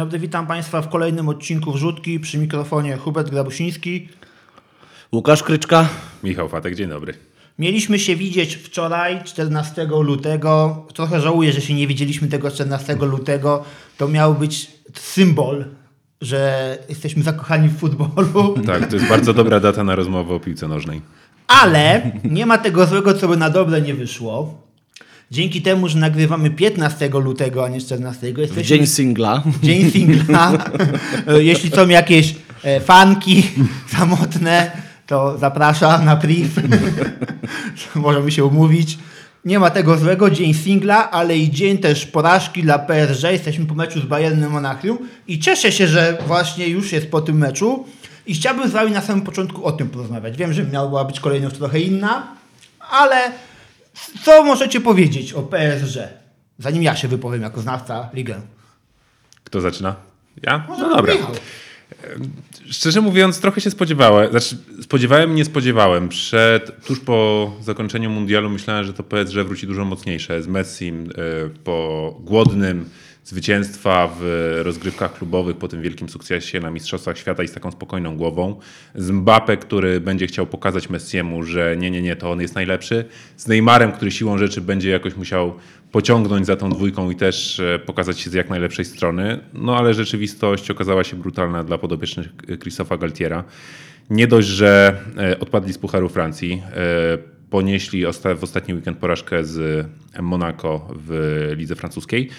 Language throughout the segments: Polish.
dobry, witam Państwa w kolejnym odcinku Wrzutki przy mikrofonie Hubert Grabusiński. Łukasz Kryczka. Michał Fatek, dzień dobry. Mieliśmy się widzieć wczoraj, 14 lutego. Trochę żałuję, że się nie widzieliśmy tego 14 lutego. To miał być symbol, że jesteśmy zakochani w futbolu. Tak, to jest bardzo dobra data na rozmowę o piłce nożnej. Ale nie ma tego złego, co by na dobre nie wyszło. Dzięki temu, że nagrywamy 15 lutego, a nie 14, jesteśmy... Dzień singla. Dzień singla. Jeśli są jakieś e, fanki samotne, to zapraszam na priv. Możemy się umówić. Nie ma tego złego, dzień singla, ale i dzień też porażki dla PSG. Jesteśmy po meczu z Bayernem Monachium i cieszę się, że właśnie już jest po tym meczu. I chciałbym z Wami na samym początku o tym porozmawiać. Wiem, że miała być kolejność trochę inna, ale co możecie powiedzieć o PSG? Zanim ja się wypowiem jako znawca ligę. Kto zaczyna? Ja? Może No dobra. Michał. Szczerze mówiąc, trochę się spodziewałem. Znaczy, spodziewałem, nie spodziewałem. Przed, tuż po zakończeniu mundialu myślałem, że to PSG wróci dużo mocniejsze. Z Messim y, po głodnym zwycięstwa w rozgrywkach klubowych, po tym wielkim sukcesie na Mistrzostwach Świata i z taką spokojną głową. Z Mbappe, który będzie chciał pokazać Messiemu, że nie, nie, nie, to on jest najlepszy. Z Neymarem, który siłą rzeczy będzie jakoś musiał pociągnąć za tą dwójką i też e, pokazać się z jak najlepszej strony. No ale rzeczywistość okazała się brutalna dla podobiecznych Christopha Galtiera. Nie dość, że e, odpadli z Pucharu Francji, e, ponieśli w ostatni weekend porażkę z Monaco w lidze francuskiej.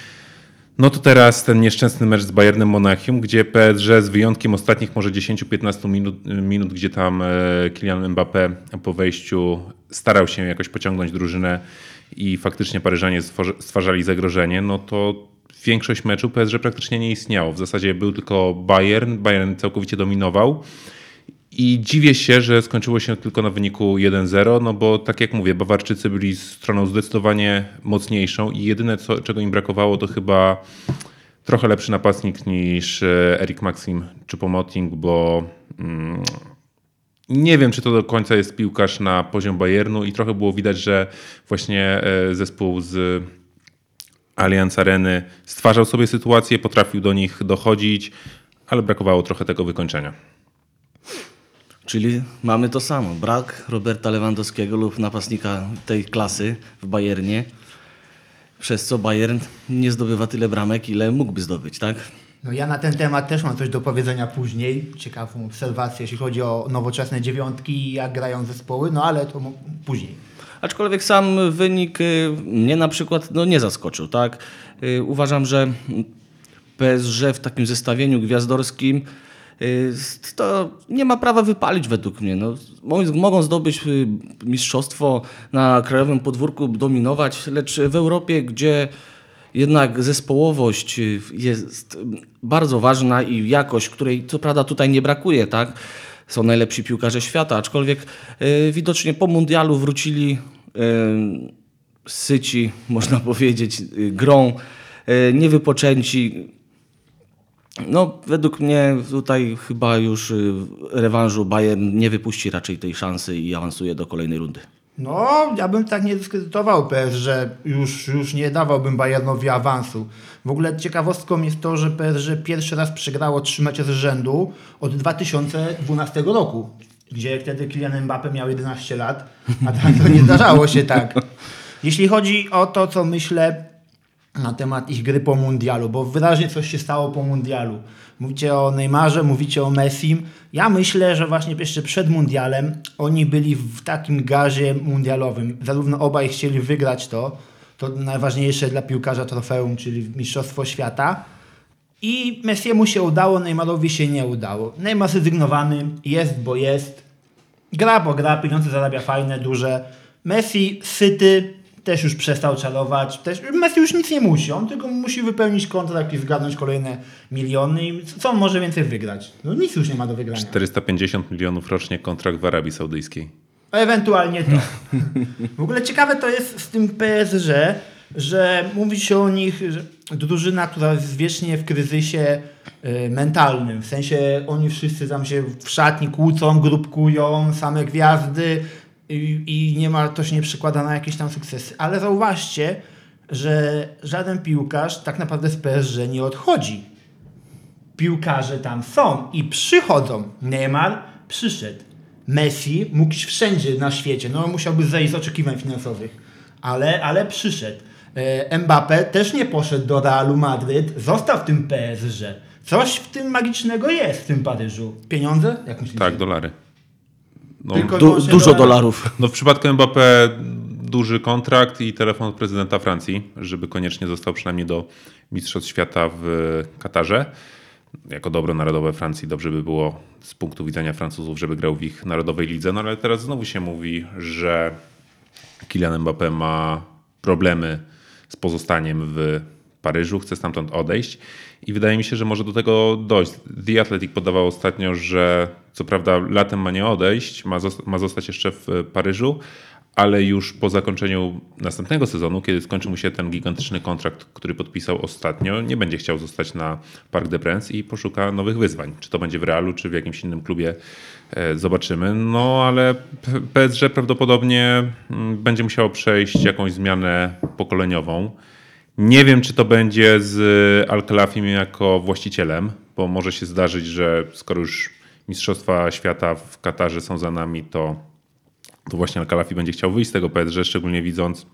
No to teraz ten nieszczęsny mecz z Bayernem Monachium, gdzie PSG z wyjątkiem ostatnich może 10-15 minut, minut, gdzie tam e, Kylian Mbappé po wejściu starał się jakoś pociągnąć drużynę i faktycznie Paryżanie stwarzali zagrożenie, no to większość meczu PSG praktycznie nie istniało. W zasadzie był tylko Bayern, Bayern całkowicie dominował. I dziwię się, że skończyło się tylko na wyniku 1-0, no bo tak jak mówię, Bawarczycy byli stroną zdecydowanie mocniejszą i jedyne, co, czego im brakowało, to chyba trochę lepszy napastnik niż e, Erik Maxim czy Pomoting, bo mm, nie wiem, czy to do końca jest piłkarz na poziom Bayernu i trochę było widać, że właśnie e, zespół z Allianz Areny stwarzał sobie sytuację, potrafił do nich dochodzić, ale brakowało trochę tego wykończenia. Czyli mamy to samo. Brak Roberta Lewandowskiego lub napastnika tej klasy w Bayernie. Przez co Bayern nie zdobywa tyle bramek, ile mógłby zdobyć, tak? No ja na ten temat też mam coś do powiedzenia później. Ciekawą obserwację, jeśli chodzi o nowoczesne dziewiątki jak grają zespoły, no ale to później. Aczkolwiek sam wynik y, mnie na przykład no, nie zaskoczył, tak? Y, Uważam, że PSG w takim zestawieniu gwiazdorskim to nie ma prawa wypalić według mnie. No, mo- mogą zdobyć y, mistrzostwo na krajowym podwórku, dominować, lecz w Europie, gdzie jednak zespołowość y, jest bardzo ważna i jakość, której co prawda tutaj nie brakuje, tak? Są najlepsi piłkarze świata, aczkolwiek y, widocznie po mundialu wrócili y, syci, można powiedzieć, y, grą, y, niewypoczęci. No, według mnie tutaj chyba już y, rewanżu Bayern nie wypuści raczej tej szansy i awansuje do kolejnej rundy. No, ja bym tak nie dyskredytował PS, że już, już nie dawałbym Bayernowi awansu. W ogóle ciekawostką jest to, że PSG pierwszy raz przegrało trzy mecze z rzędu od 2012 roku, gdzie wtedy Kylian Mbappé miał 11 lat, a tak to nie zdarzało się tak. Jeśli chodzi o to, co myślę na temat ich gry po mundialu, bo wyraźnie coś się stało po mundialu. Mówicie o Neymarze, mówicie o Messim. Ja myślę, że właśnie jeszcze przed mundialem oni byli w takim gazie mundialowym. Zarówno obaj chcieli wygrać to, to najważniejsze dla piłkarza trofeum, czyli Mistrzostwo Świata. I Messiemu się udało, Neymarowi się nie udało. Neymar zrezygnowany, jest bo jest. Gra bo gra, pieniądze zarabia fajne, duże. Messi syty, też już przestał czarować. Też, Messi już nic nie musi, on tylko musi wypełnić kontrakt i zgarnąć kolejne miliony. I co on może więcej wygrać? No nic już nie ma do wygrania. 450 milionów rocznie kontrakt w Arabii Saudyjskiej. Ewentualnie to. W ogóle ciekawe to jest z tym PSG, że mówi się o nich, że drużyna, która jest wiecznie w kryzysie y, mentalnym. W sensie oni wszyscy tam się w szatni kłócą, grupkują, same gwiazdy i, i nie ma, to się nie przekłada na jakieś tam sukcesy. Ale zauważcie, że żaden piłkarz tak naprawdę z PSG nie odchodzi. piłkarze tam są i przychodzą. Neymar przyszedł. Messi mógł iść wszędzie na świecie. No musiałby zejść z oczekiwań finansowych. Ale, ale przyszedł. E, Mbappé też nie poszedł do Realu Madryt. Został w tym PSG. Coś w tym magicznego jest w tym Paryżu. Pieniądze? Jak myślicie? Tak, dolary. No, Du, dużo dolarów. dolarów. no w przypadku Mbappé duży kontrakt i telefon od prezydenta Francji, żeby koniecznie został przynajmniej do Mistrzostw Świata w Katarze. Jako dobro narodowe Francji dobrze by było z punktu widzenia Francuzów, żeby grał w ich narodowej lidze. No ale teraz znowu się mówi, że Kylian Mbappé ma problemy z pozostaniem w Paryżu, chce stamtąd odejść i wydaje mi się, że może do tego dojść. The Athletic podawał ostatnio, że co prawda latem ma nie odejść, ma, zosta- ma zostać jeszcze w Paryżu, ale już po zakończeniu następnego sezonu, kiedy skończy mu się ten gigantyczny kontrakt, który podpisał ostatnio, nie będzie chciał zostać na Parc des Princes i poszuka nowych wyzwań. Czy to będzie w Realu, czy w jakimś innym klubie, e, zobaczymy. No ale PSG prawdopodobnie mm, będzie musiało przejść jakąś zmianę pokoleniową. Nie wiem, czy to będzie z Al-Khelafim jako właścicielem, bo może się zdarzyć, że skoro już Mistrzostwa Świata w Katarze są za nami, to, to właśnie Al-Khelafi będzie chciał wyjść z tego PSG, szczególnie widząc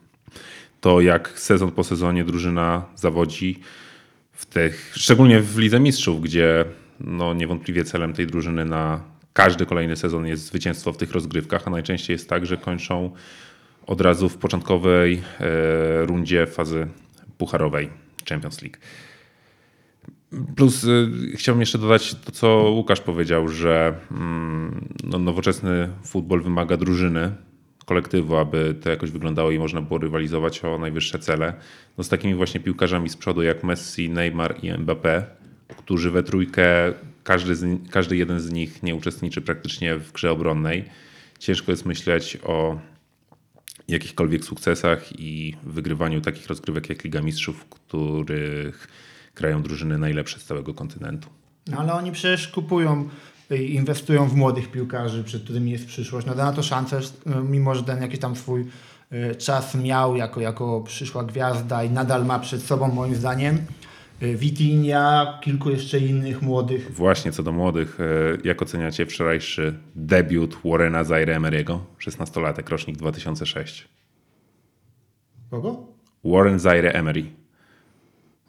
to, jak sezon po sezonie drużyna zawodzi w tych, szczególnie w Lidze Mistrzów, gdzie no, niewątpliwie celem tej drużyny na każdy kolejny sezon jest zwycięstwo w tych rozgrywkach, a najczęściej jest tak, że kończą od razu w początkowej e, rundzie fazy pucharowej Champions League. Plus y, chciałbym jeszcze dodać to, co Łukasz powiedział, że mm, no, nowoczesny futbol wymaga drużyny, kolektywu, aby to jakoś wyglądało i można było rywalizować o najwyższe cele. No, z takimi właśnie piłkarzami z przodu jak Messi, Neymar i Mbappé, którzy we trójkę, każdy, z, każdy jeden z nich nie uczestniczy praktycznie w grze obronnej. Ciężko jest myśleć o jakichkolwiek sukcesach i wygrywaniu takich rozgrywek jak Liga Mistrzów, w których grają drużyny najlepsze z całego kontynentu. No ale oni przecież kupują inwestują w młodych piłkarzy, przed którymi jest przyszłość. No na to szansę, mimo że ten jakiś tam swój y, czas miał jako, jako przyszła gwiazda i nadal ma przed sobą moim zdaniem. Y, Vitinha, kilku jeszcze innych młodych. Właśnie co do młodych, e, jak oceniacie wczorajszy debiut Warrena Zaire Emery'ego, 16-latek, rocznik 2006? Kogo? Warren Zaire Emery.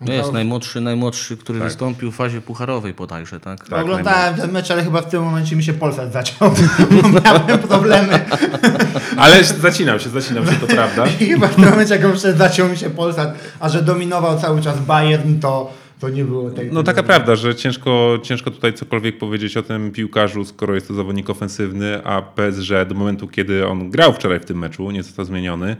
No jest najmłodszy, najmłodszy, który Tak. wystąpił w fazie pucharowej bodajże, tak? Tak, Oglądałem ten mecz, ale chyba w tym momencie mi się Polsat zaciął, bo miałem problemy. Ale zacinał się, zacinał się, to prawda. I chyba w tym momencie, jak wszedł, zaciął mi się Polsat, a że dominował cały czas Bayern, to, to nie było tej... No taka prawda, że ciężko, ciężko tutaj cokolwiek powiedzieć o tym piłkarzu, skoro jest to zawodnik ofensywny, a PSG do momentu, kiedy on grał wczoraj w tym meczu, nie został zmieniony,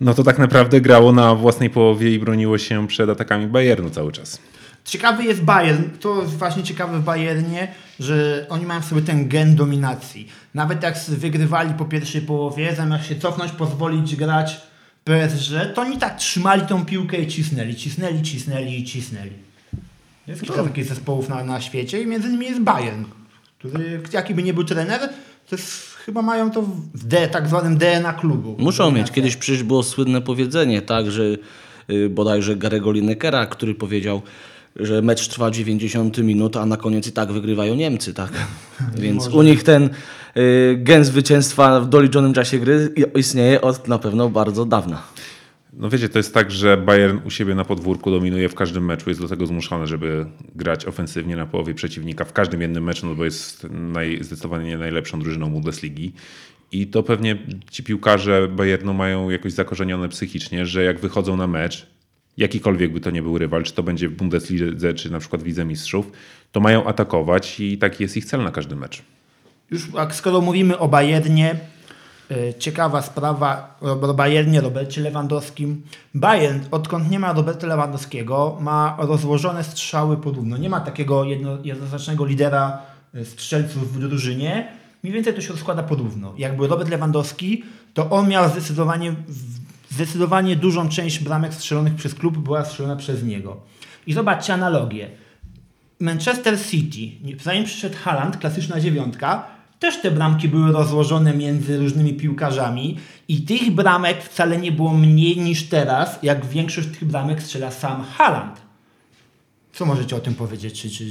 no to tak naprawdę grało na własnej połowie i broniło się przed atakami Bayernu cały czas. Ciekawy jest Bayern. To jest właśnie ciekawe w Bayernie, że oni mają w sobie ten gen dominacji. Nawet jak wygrywali po pierwszej połowie, zamiast się cofnąć, pozwolić grać PSG, to oni tak trzymali tą piłkę i cisnęli, cisnęli, cisnęli i cisnęli. Jest kilka takich zespołów na, na świecie i między nimi jest Bayern, który jaki by nie był trener, to jest, chyba mają to w D, tak zwanym DNA klubu. Muszą mieć. Kiedyś przecież było słynne powiedzenie, tak, że y, bodajże Garego Linekera, który powiedział, że mecz trwa 90 minut, a na koniec i tak wygrywają Niemcy, tak? Więc u nich ten y, gen zwycięstwa w doliczonym czasie gry istnieje od na pewno bardzo dawna. No wiecie, to jest tak, że Bayern u siebie na podwórku dominuje w każdym meczu, jest do tego zmuszony, żeby grać ofensywnie na połowie przeciwnika w każdym jednym meczu, no bo jest naj, zdecydowanie najlepszą drużyną Bundesligi. I to pewnie ci piłkarze Bayernu mają jakoś zakorzenione psychicznie, że jak wychodzą na mecz, jakikolwiek by to nie był rywal, czy to będzie w Bundeslidze, czy na przykład w Lidze Mistrzów, to mają atakować i taki jest ich cel na każdy mecz. Już skoro mówimy o Bayernie, ciekawa sprawa o Bayernie, Robercie Lewandowskim. Bayern, odkąd nie ma Roberta Lewandowskiego, ma rozłożone strzały porówno. Nie ma takiego jedno, jednoznacznego lidera e, strzelców w drużynie. Mniej więcej to się rozkłada porówno. Jak był Robert Lewandowski, to on miał zdecydowanie, zdecydowanie dużą część bramek strzelonych przez klub była strzelona przez niego. I zobaczcie analogię. Manchester City, zanim przyszedł Haaland, klasyczna dziewiątka, też te bramki były rozłożone między różnymi piłkarzami i tych bramek wcale nie było mniej niż teraz, jak większość tych bramek strzela sam Haaland. Co możecie o tym powiedzieć? Czy, czy...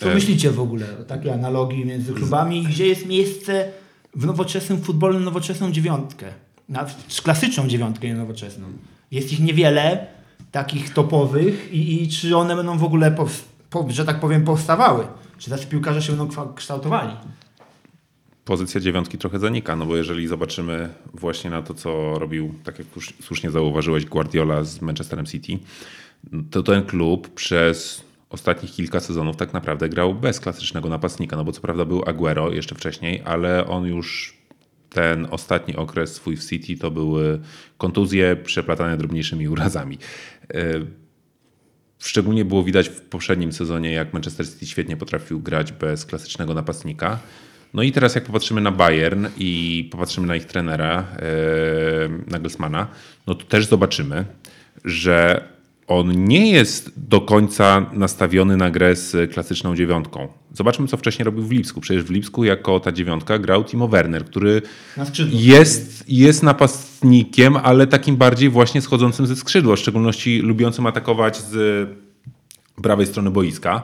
Co E. myślicie w ogóle o takiej analogii między klubami i gdzie jest miejsce w nowoczesnym futbolu nowoczesną dziewiątkę? Na klasyczną dziewiątkę, nie nowoczesną. Jest ich niewiele, takich topowych i, i czy one będą w ogóle, po, że tak powiem, powstawały? Czy tacy piłkarze się będą kształtowali? pozycja dziewiątki trochę zanika, no bo jeżeli zobaczymy właśnie na to, co robił, tak jak już słusznie zauważyłeś, Guardiola z Manchesterem City, to ten klub przez ostatnich kilka sezonów tak naprawdę grał bez klasycznego napastnika, no bo co prawda był Aguero jeszcze wcześniej, ale on już ten ostatni okres swój w City to były kontuzje przeplatane drobniejszymi urazami. Yy, Szczególnie było widać w poprzednim sezonie, jak Manchester City świetnie potrafił grać bez klasycznego napastnika. No i teraz jak popatrzymy na Bayern i popatrzymy na ich trenera e, Nagelsmana, no to też zobaczymy, że on nie jest do końca nastawiony na grę z klasyczną dziewiątką. Zobaczmy, co wcześniej robił w Lipsku. Przecież w Lipsku jako ta dziewiątka grał Timo Werner, który jest, jest napastnikiem, ale takim bardziej właśnie schodzącym ze skrzydła, w szczególności lubiącym atakować z prawej strony boiska.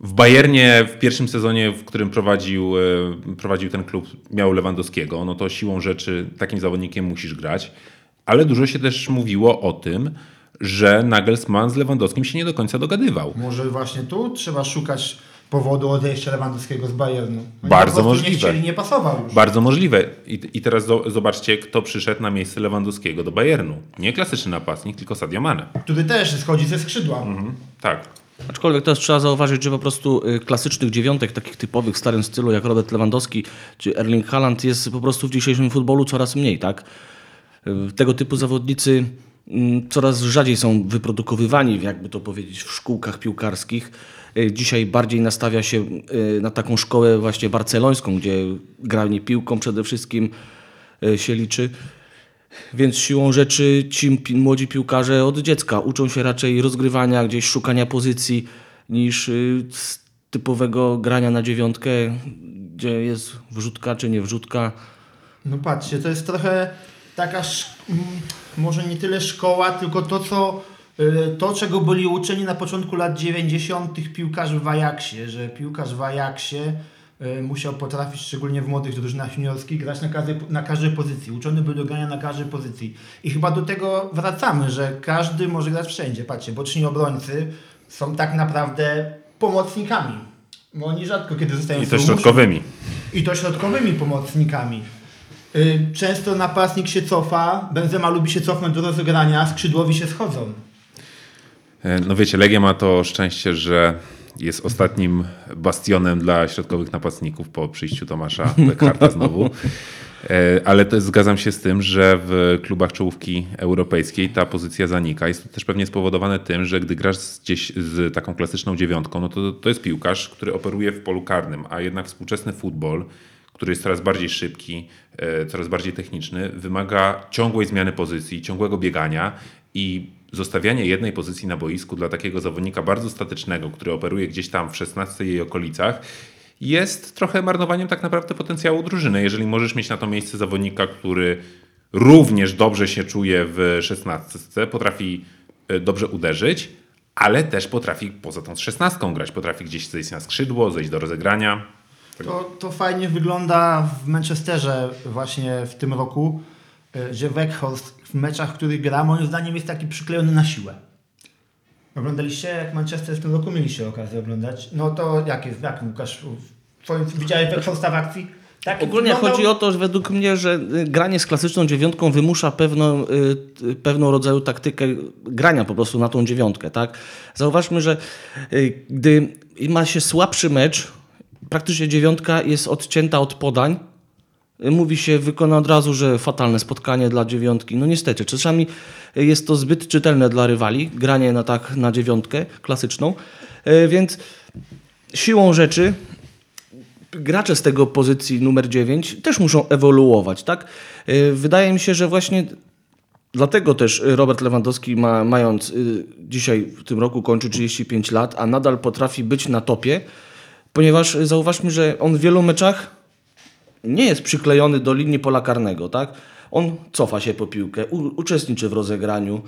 W Bayernie w pierwszym sezonie, w którym prowadził, e, prowadził ten klub, miał Lewandowskiego, no to siłą rzeczy takim zawodnikiem musisz grać. Ale dużo się też mówiło o tym, że Nagelsmann z Lewandowskim się nie do końca dogadywał. Może właśnie tu trzeba szukać powodu odejścia Lewandowskiego z Bayernu. Oni Bardzo możliwe. Nie chcieli, nie pasował już. Bardzo możliwe. I, I teraz zo- zobaczcie, kto przyszedł na miejsce Lewandowskiego do Bayernu. Nie klasyczny napastnik, tylko Sadio Mane. który też schodzi ze skrzydła. Tak. Aczkolwiek teraz trzeba zauważyć, że po prostu y, klasycznych dziewiątek, takich typowych w starym stylu, jak Robert Lewandowski czy Erling Haaland, jest po prostu w dzisiejszym futbolu coraz mniej, tak? Y, Tego typu zawodnicy coraz rzadziej są wyprodukowywani, jakby to powiedzieć, w szkółkach piłkarskich. Y, Dzisiaj bardziej nastawia się y, na taką szkołę właśnie barcelońską, gdzie granie piłką przede wszystkim y, się liczy. Więc siłą rzeczy ci młodzi piłkarze od dziecka uczą się raczej rozgrywania, gdzieś szukania pozycji, niż typowego grania na dziewiątkę, gdzie jest wrzutka czy nie wrzutka. No patrzcie, to jest trochę taka, może nie tyle szkoła, tylko to, co, y, to czego byli uczeni na początku lat 90. piłkarz w Ajaxie, że piłkarz w Ajaxie y, musiał potrafić, szczególnie w młodych drużynach juniorskich, grać na każdej, na każdej pozycji. Uczony był do grania na każdej pozycji. I chyba do tego wracamy, że każdy może grać wszędzie. Patrzcie, boczni obrońcy są tak naprawdę pomocnikami. Bo oni rzadko kiedy zostają I to środkowymi. i to środkowymi pomocnikami. Y, Często napastnik się cofa, Benzema lubi się cofnąć do rozegrania, skrzydłowi się schodzą. E, No wiecie, Legia ma to szczęście, że jest ostatnim bastionem dla środkowych napastników po przyjściu Tomasza Beckharta znowu. E, Ale też zgadzam się z tym, że w klubach czołówki europejskiej ta pozycja zanika. Jest to też pewnie spowodowane tym, że gdy grasz gdzieś z taką klasyczną dziewiątką, no to to jest piłkarz, który operuje w polu karnym, a jednak współczesny futbol, który jest coraz bardziej szybki, e, coraz bardziej techniczny, wymaga ciągłej zmiany pozycji, ciągłego biegania i zostawianie jednej pozycji na boisku dla takiego zawodnika bardzo statycznego, który operuje gdzieś tam w 16 jej okolicach, jest trochę marnowaniem tak naprawdę potencjału drużyny. Jeżeli możesz mieć na to miejsce zawodnika, który również dobrze się czuje w 16, potrafi e, dobrze uderzyć, ale też potrafi poza tą 16 grać, potrafi gdzieś zejść na skrzydło, zejść do rozegrania. To, to fajnie wygląda w Manchesterze właśnie w tym roku, y, że Weghorst w meczach, w których gra, moim zdaniem jest taki przyklejony na siłę. Oglądaliście, jak Manchester w tym roku mieliście okazję oglądać? No to jak jest, jak Łukasz, widziałeś Weghorsta w akcji? Tak Ogólnie wyglądał- chodzi o to, że według mnie, że y, granie z klasyczną dziewiątką wymusza pewną, y, pewną rodzaju taktykę grania po prostu na tą dziewiątkę. Tak? Zauważmy, że y, gdy ma się słabszy mecz, praktycznie dziewiątka jest odcięta od podań. Mówi się, wykona od razu, że fatalne spotkanie dla dziewiątki. No niestety, czasami jest to zbyt czytelne dla rywali, granie na tak na dziewiątkę klasyczną, Y, więc siłą rzeczy gracze z tego pozycji numer 9 też muszą ewoluować, tak? Y, Wydaje mi się, że właśnie dlatego też Robert Lewandowski ma, mając y, dzisiaj w tym roku kończy 35 lat, a nadal potrafi być na topie, ponieważ y, zauważmy, że on w wielu meczach nie jest przyklejony do linii pola karnego, tak? On cofa się po piłkę, uczestniczy w rozegraniu.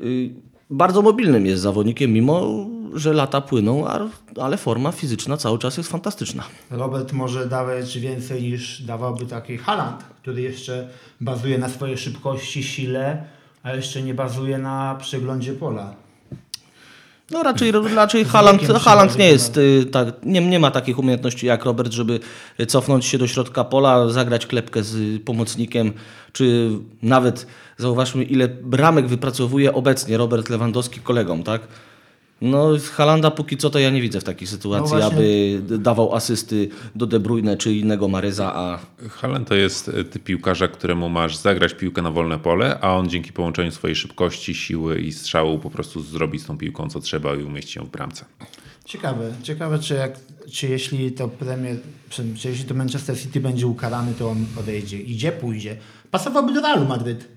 Y, bardzo mobilnym jest zawodnikiem, mimo że lata płyną, a- ale forma fizyczna cały czas jest fantastyczna. Robert może dawać więcej niż dawałby taki Haaland, który jeszcze bazuje na swojej szybkości, sile, a jeszcze nie bazuje na przeglądzie pola. No raczej, raczej Haaland, Haaland nie jest y, tak, nie, nie ma takich umiejętności jak Robert, żeby cofnąć się do środka pola, zagrać klepkę z pomocnikiem, czy nawet zauważmy ile bramek wypracowuje obecnie Robert Lewandowski kolegom, tak? No z Halanda póki co to ja nie widzę w takiej sytuacji, No aby dawał asysty do De Bruyne czy innego Maryza, a Haaland to jest e, typ piłkarza, któremu masz zagrać piłkę na wolne pole, a on dzięki połączeniu swojej szybkości, siły i strzału po prostu zrobi z tą piłką co trzeba i umieści ją w bramce. Ciekawe, ciekawe czy, jak, czy jeśli to Premier, czy, czy jeśli to Manchester City będzie ukarany, to on odejdzie. Idzie, pójdzie. Pasowałby do Realu Madryt.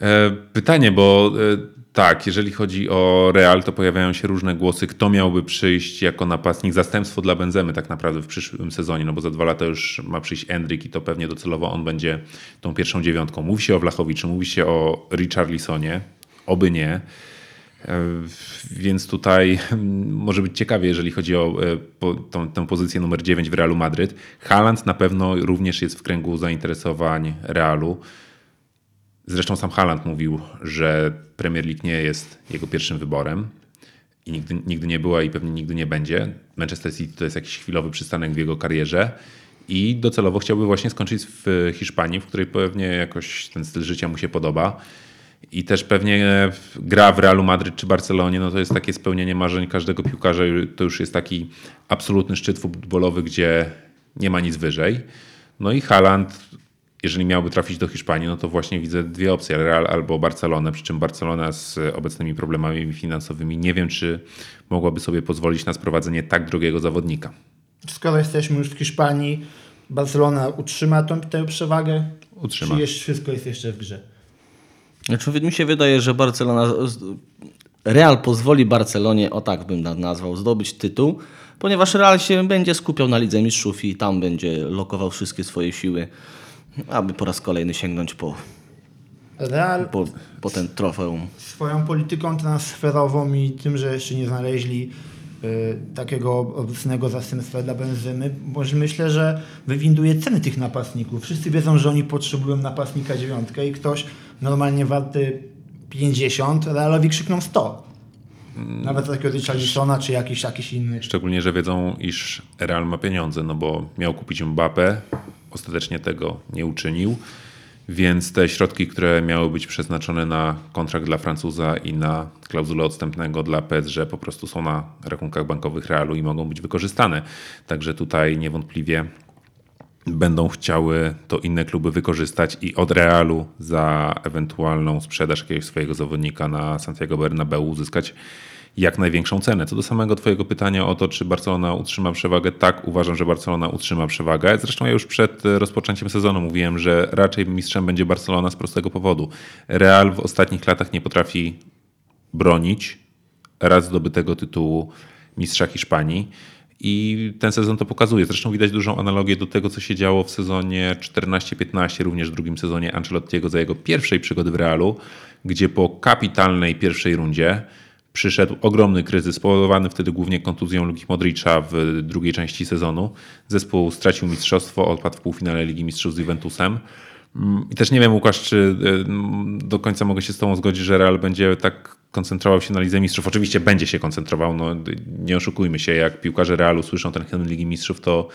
E, Pytanie, bo e, tak, jeżeli chodzi o Real, to pojawiają się różne głosy, kto miałby przyjść jako napastnik, zastępstwo dla Benzemy tak naprawdę w przyszłym sezonie, no bo za dwa lata już ma przyjść Endrick i to pewnie docelowo on będzie tą pierwszą dziewiątką. Mówi się o Wlachowiczu, mówi się o Richarlisonie, oby nie. E, Więc tutaj mm, może być ciekawie, jeżeli chodzi o tą, tę pozycję numer 9 w Realu Madryt. Haaland na pewno również jest w kręgu zainteresowań Realu. Zresztą sam Haaland mówił, że Premier League nie jest jego pierwszym wyborem i nigdy, nigdy nie była i pewnie nigdy nie będzie. Manchester City to jest jakiś chwilowy przystanek w jego karierze i docelowo chciałby właśnie skończyć w Hiszpanii, w której pewnie jakoś ten styl życia mu się podoba. I też pewnie gra w Realu Madryt czy Barcelonie, no to jest takie spełnienie marzeń każdego piłkarza. To już jest taki absolutny szczyt futbolowy, gdzie nie ma nic wyżej. No i Haaland, jeżeli miałby trafić do Hiszpanii, no to właśnie widzę dwie opcje, Real albo Barcelonę, przy czym Barcelona z obecnymi problemami finansowymi nie wiem, czy mogłaby sobie pozwolić na sprowadzenie tak drogiego zawodnika. Skoro jesteśmy już w Hiszpanii, Barcelona utrzyma tą, tę przewagę? Utrzyma. Czy jeszcze wszystko jest jeszcze w grze? Znaczy, mi się wydaje, że Barcelona. Real pozwoli Barcelonie, o tak bym na- nazwał, zdobyć tytuł, ponieważ Real się będzie skupiał na Lidze Mistrzów i tam będzie lokował wszystkie swoje siły, aby po raz kolejny sięgnąć po, Real po, po ten trofeum. swoją polityką transferową i tym, że jeszcze nie znaleźli y, takiego obecnego zastępstwa dla Benzymy, może myślę, że wywinduje ceny tych napastników. Wszyscy wiedzą, że oni potrzebują napastnika dziewiątkę i ktoś normalnie warty 50, Realowi krzykną 100. Nawet takiego Richarlisona czy jakiś, jakiś inny. Szczególnie, że wiedzą, iż Real ma pieniądze, no bo miał kupić Mbappé, ostatecznie tego nie uczynił, więc te środki, które miały być przeznaczone na kontrakt dla Francuza i na klauzulę odstępnego dla PSG po prostu są na rachunkach bankowych Realu i mogą być wykorzystane. Także tutaj niewątpliwie będą chciały to inne kluby wykorzystać i od Realu za ewentualną sprzedaż jakiegoś swojego zawodnika na Santiago Bernabeu uzyskać jak największą cenę. Co do samego Twojego pytania o to, czy Barcelona utrzyma przewagę, tak, uważam, że Barcelona utrzyma przewagę. Zresztą ja już przed e, rozpoczęciem sezonu mówiłem, że raczej mistrzem będzie Barcelona z prostego powodu. Real w ostatnich latach nie potrafi bronić raz zdobytego tytułu mistrza Hiszpanii. I ten sezon to pokazuje. Zresztą widać dużą analogię do tego, co się działo w sezonie 14-15, również w drugim sezonie Ancelottiego za jego pierwszej przygody w Realu, gdzie po kapitalnej pierwszej rundzie przyszedł ogromny kryzys, spowodowany wtedy głównie kontuzją Luki Modricza w drugiej części sezonu. Zespół stracił mistrzostwo, odpadł w półfinale Ligi Mistrzów z Juventusem. Mm, I też nie wiem, Łukasz, czy y, do końca mogę się z Tobą zgodzić, że Real będzie tak koncentrował się na Lidze Mistrzów. Oczywiście będzie się koncentrował, no, nie oszukujmy się, jak piłkarze Realu słyszą ten hymn Ligi Mistrzów, to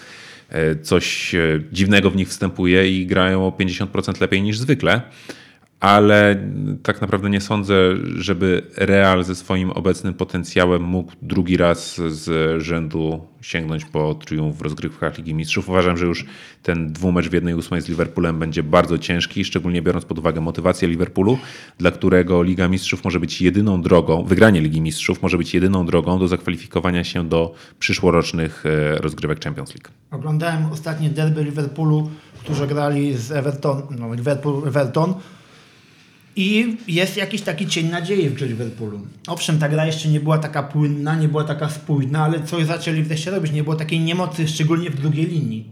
e, coś e, dziwnego w nich wstępuje i grają o 50% lepiej niż zwykle. Ale tak naprawdę nie sądzę, żeby Real ze swoim obecnym potencjałem mógł drugi raz z rzędu sięgnąć po triumf w rozgrywkach Ligi Mistrzów. Uważam, że już ten dwumecz w jednej ósmej z Liverpoolem będzie bardzo ciężki, szczególnie biorąc pod uwagę motywację Liverpoolu, dla którego Liga Mistrzów może być jedyną drogą, wygranie Ligi Mistrzów może być jedyną drogą do zakwalifikowania się do przyszłorocznych e, rozgrywek Champions League. Oglądałem ostatnie derby Liverpoolu, którzy grali z Everton, no Liverpool, Everton i jest jakiś taki cień nadziei w Liverpoolu. Owszem, ta gra jeszcze nie była taka płynna, nie była taka spójna, ale coś zaczęli wreszcie robić. Nie było takiej niemocy, szczególnie w drugiej linii.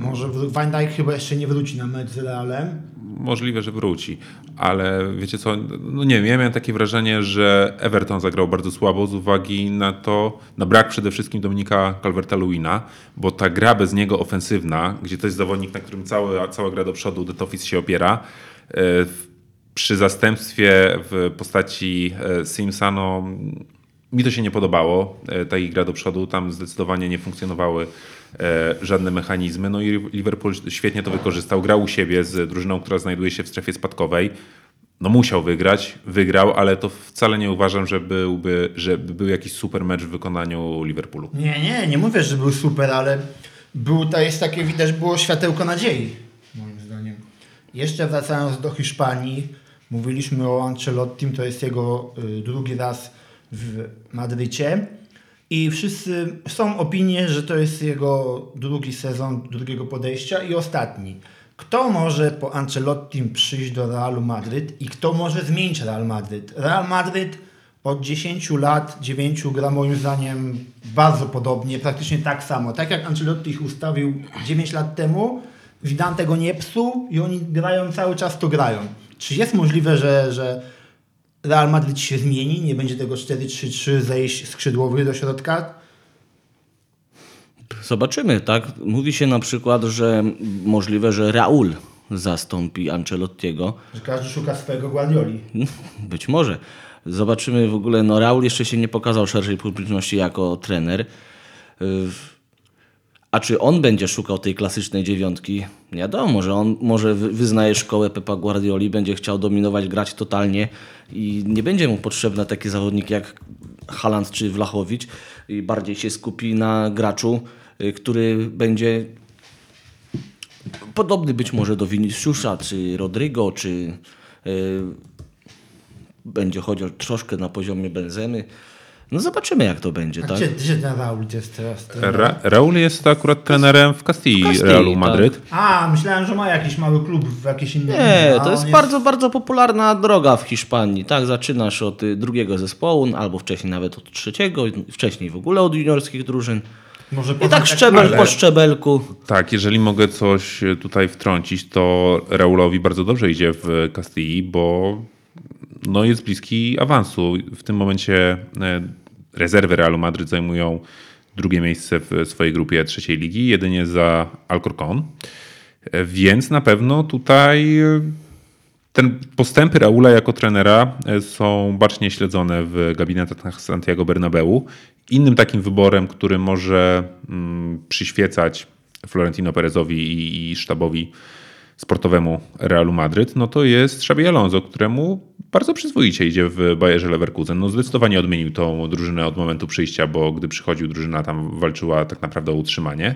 Może Van Dijk chyba jeszcze nie wróci na mecz z Realem. możliwe, że wróci. Ale wiecie co, no nie wiem, ja miałem takie wrażenie, że Everton zagrał bardzo słabo z uwagi na to, na brak przede wszystkim Dominika Calverta-Lewina, bo ta gra bez niego ofensywna, gdzie to jest zawodnik, na którym cała, cała gra do przodu, Detofis się opiera, e, przy zastępstwie w postaci e, Simsa, mi to się nie podobało, e, ta gra do przodu, tam zdecydowanie nie funkcjonowały e, żadne mechanizmy. No i Liverpool świetnie to wykorzystał, grał u siebie z drużyną, która znajduje się w strefie spadkowej. No musiał wygrać, wygrał, ale to wcale nie uważam, że byłby, że był jakiś super mecz w wykonaniu Liverpoolu. Nie, nie, nie mówię, że był super, ale był, to jest takie, widać było światełko nadziei, moim zdaniem. Jeszcze wracając do Hiszpanii, mówiliśmy o Ancelottim, to jest jego y, drugi raz w Madrycie i wszyscy, są opinie, że to jest jego drugi sezon, drugiego podejścia i ostatni. Kto może po Ancelottim przyjść do Realu Madryt i kto może zmienić Real Madryt? Real Madryt od 10 lat, 9 gra moim zdaniem bardzo podobnie, praktycznie tak samo. Tak jak Ancelotti ich ustawił 9 lat temu, Zidane tego nie psuł i oni grają cały czas to grają. Czy jest możliwe, że, że Real Madryt się zmieni, nie będzie tego 4-3-3 zejść skrzydłowych do środka? Zobaczymy, tak? Mówi się na przykład, że możliwe, że Raul zastąpi Ancelottiego. Że każdy szuka swojego Guardioli. Być może. Zobaczymy w ogóle, no Raul jeszcze się nie pokazał szerszej publiczności jako trener. A czy on będzie szukał tej klasycznej dziewiątki? Nie wiadomo, że on może wy- wyznaje szkołę Pepa Guardioli, będzie chciał dominować, grać totalnie i nie będzie mu potrzebny taki zawodnik jak Haaland czy Wlachowicz i bardziej się skupi na graczu, y, który będzie podobny być może do Viniciusza, czy Rodrigo, czy y, będzie chodził troszkę na poziomie Benzemy. No zobaczymy jak to będzie, A tak? gdzie, gdzie ten Raul jest teraz? Ra Raul jest akurat trenerem w Castilla, Castilla, Realu tak. Madryt. A, myślałem, że ma jakiś mały klub w jakiejś innej Nie, to jest bardzo, bardzo popularna droga w Hiszpanii. Tak, zaczynasz od y, drugiego zespołu, albo wcześniej nawet od trzeciego, wcześniej w ogóle od juniorskich drużyn. Może I potem tak szczebel ale- po szczebelku. Tak, jeżeli mogę coś tutaj wtrącić, to Raulowi bardzo dobrze idzie w Castilla, bo no jest bliski awansu. W tym momencie e, rezerwy Realu Madryt zajmują drugie miejsce w swojej grupie trzeciej ligi, jedynie za Alcorcon. E, Więc na pewno tutaj e, ten postępy Raula jako trenera są bacznie śledzone w gabinetach Santiago Bernabeu. Innym takim wyborem, który może mm, przyświecać Florentino Perezowi i sztabowi sportowemu Realu Madryt, no to jest Xabi Alonso, któremu bardzo przyzwoicie idzie w Bayerze Leverkusen. No zdecydowanie odmienił tą drużynę od momentu przyjścia, bo gdy przychodził drużyna tam walczyła tak naprawdę o utrzymanie.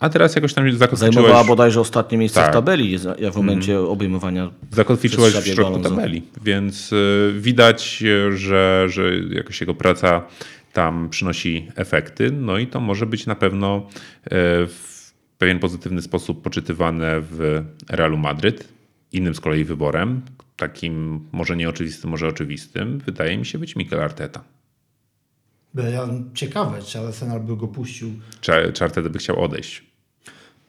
A teraz jakoś tam zakotwiczyłeś... Zajmowała bodajże ostatnie miejsce Tak. w tabeli jak w momencie obejmowania zakotwiczyłeś w przez środku Alonso. tabeli, więc y, widać, że, że jakoś jego praca tam przynosi efekty, no i to może być na pewno y, w pewien pozytywny sposób poczytywane w Realu Madryt. Innym z kolei wyborem, takim może nieoczywistym, może oczywistym, wydaje mi się być Mikel Arteta. Ciekawe, czy Arsenal by go puścił. Czy, czy Arteta by chciał odejść?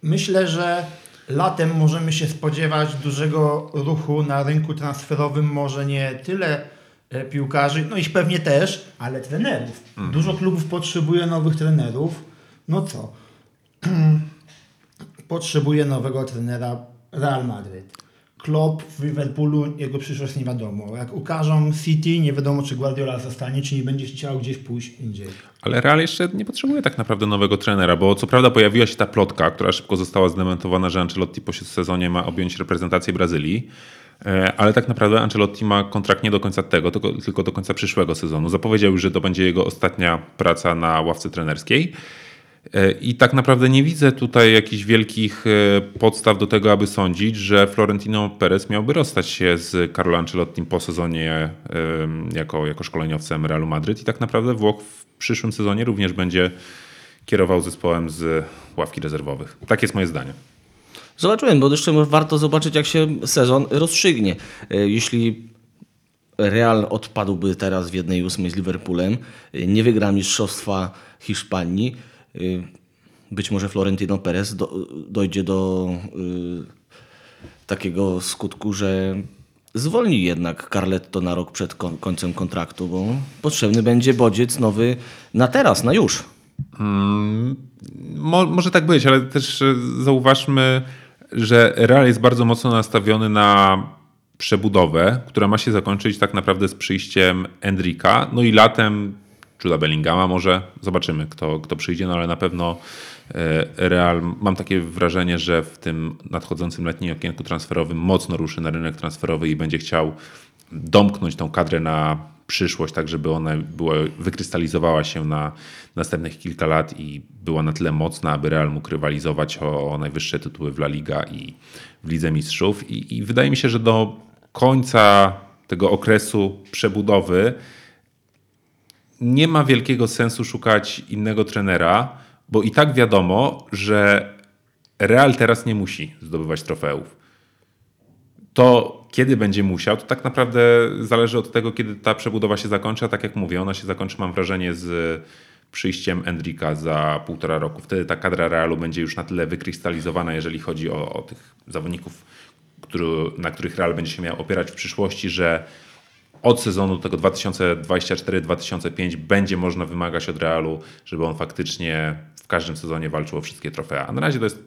Myślę, że latem możemy się spodziewać dużego ruchu na rynku transferowym, może nie tyle e, piłkarzy, no ich pewnie też, ale trenerów. Dużo klubów potrzebuje nowych trenerów. No co? potrzebuje nowego trenera Real Madryt. Klopp w Liverpoolu, jego przyszłość nie wiadomo. Jak ukażą City, nie wiadomo czy Guardiola zostanie, czy nie będzie chciał gdzieś pójść indziej. Ale Real jeszcze nie potrzebuje tak naprawdę nowego trenera, bo co prawda pojawiła się ta plotka, która szybko została zdementowana, że Ancelotti po sezonie ma objąć reprezentację Brazylii. E, Ale tak naprawdę Ancelotti ma kontrakt nie do końca tego, tylko, tylko do końca przyszłego sezonu. Zapowiedział że to będzie jego ostatnia praca na ławce trenerskiej. E, I tak naprawdę nie widzę tutaj jakichś wielkich e, podstaw do tego, aby sądzić, że Florentino Perez miałby rozstać się z Carlo Ancelottim po sezonie e, jako, jako szkoleniowcem Realu Madryt. I tak naprawdę Włoch w przyszłym sezonie również będzie kierował zespołem z ławki rezerwowych. Tak jest moje zdanie. Zobaczyłem, bo jeszcze warto zobaczyć, jak się sezon rozstrzygnie. Jeśli Real odpadłby teraz w 1-8 z Liverpoolem, nie wygra Mistrzostwa Hiszpanii, być może Florentino Perez do, dojdzie do e, takiego skutku, że zwolni jednak Carletto na rok przed kon- końcem kontraktu, bo potrzebny będzie bodziec nowy na teraz, na już. Mo, może tak być, ale też e, zauważmy, że Real jest bardzo mocno nastawiony na przebudowę, która ma się zakończyć tak naprawdę z przyjściem Endrika. No i latem Juda Bellingama może. Zobaczymy, kto, kto przyjdzie, no ale na pewno e, Real, mam takie wrażenie, że w tym nadchodzącym letnim okienku transferowym mocno ruszy na rynek transferowy i będzie chciał domknąć tą kadrę na przyszłość, tak żeby ona była, wykrystalizowała się na następnych kilka lat i była na tyle mocna, aby Real mógł rywalizować o, o najwyższe tytuły w La Liga i w Lidze Mistrzów. I, I wydaje mi się, że do końca tego okresu przebudowy nie ma wielkiego sensu szukać innego trenera, bo i tak wiadomo, że Real teraz nie musi zdobywać trofeów. To kiedy będzie musiał, to tak naprawdę zależy od tego, kiedy ta przebudowa się zakończy. A tak jak mówię, ona się zakończy, mam wrażenie, z przyjściem Endrika za półtora roku. Wtedy ta kadra Realu będzie już na tyle wykrystalizowana, jeżeli chodzi o, o tych zawodników, który, na których Real będzie się miał opierać w przyszłości, że od sezonu tego 2024-2025 będzie można wymagać od Realu, żeby on faktycznie w każdym sezonie walczył o wszystkie trofea. A na razie to jest y,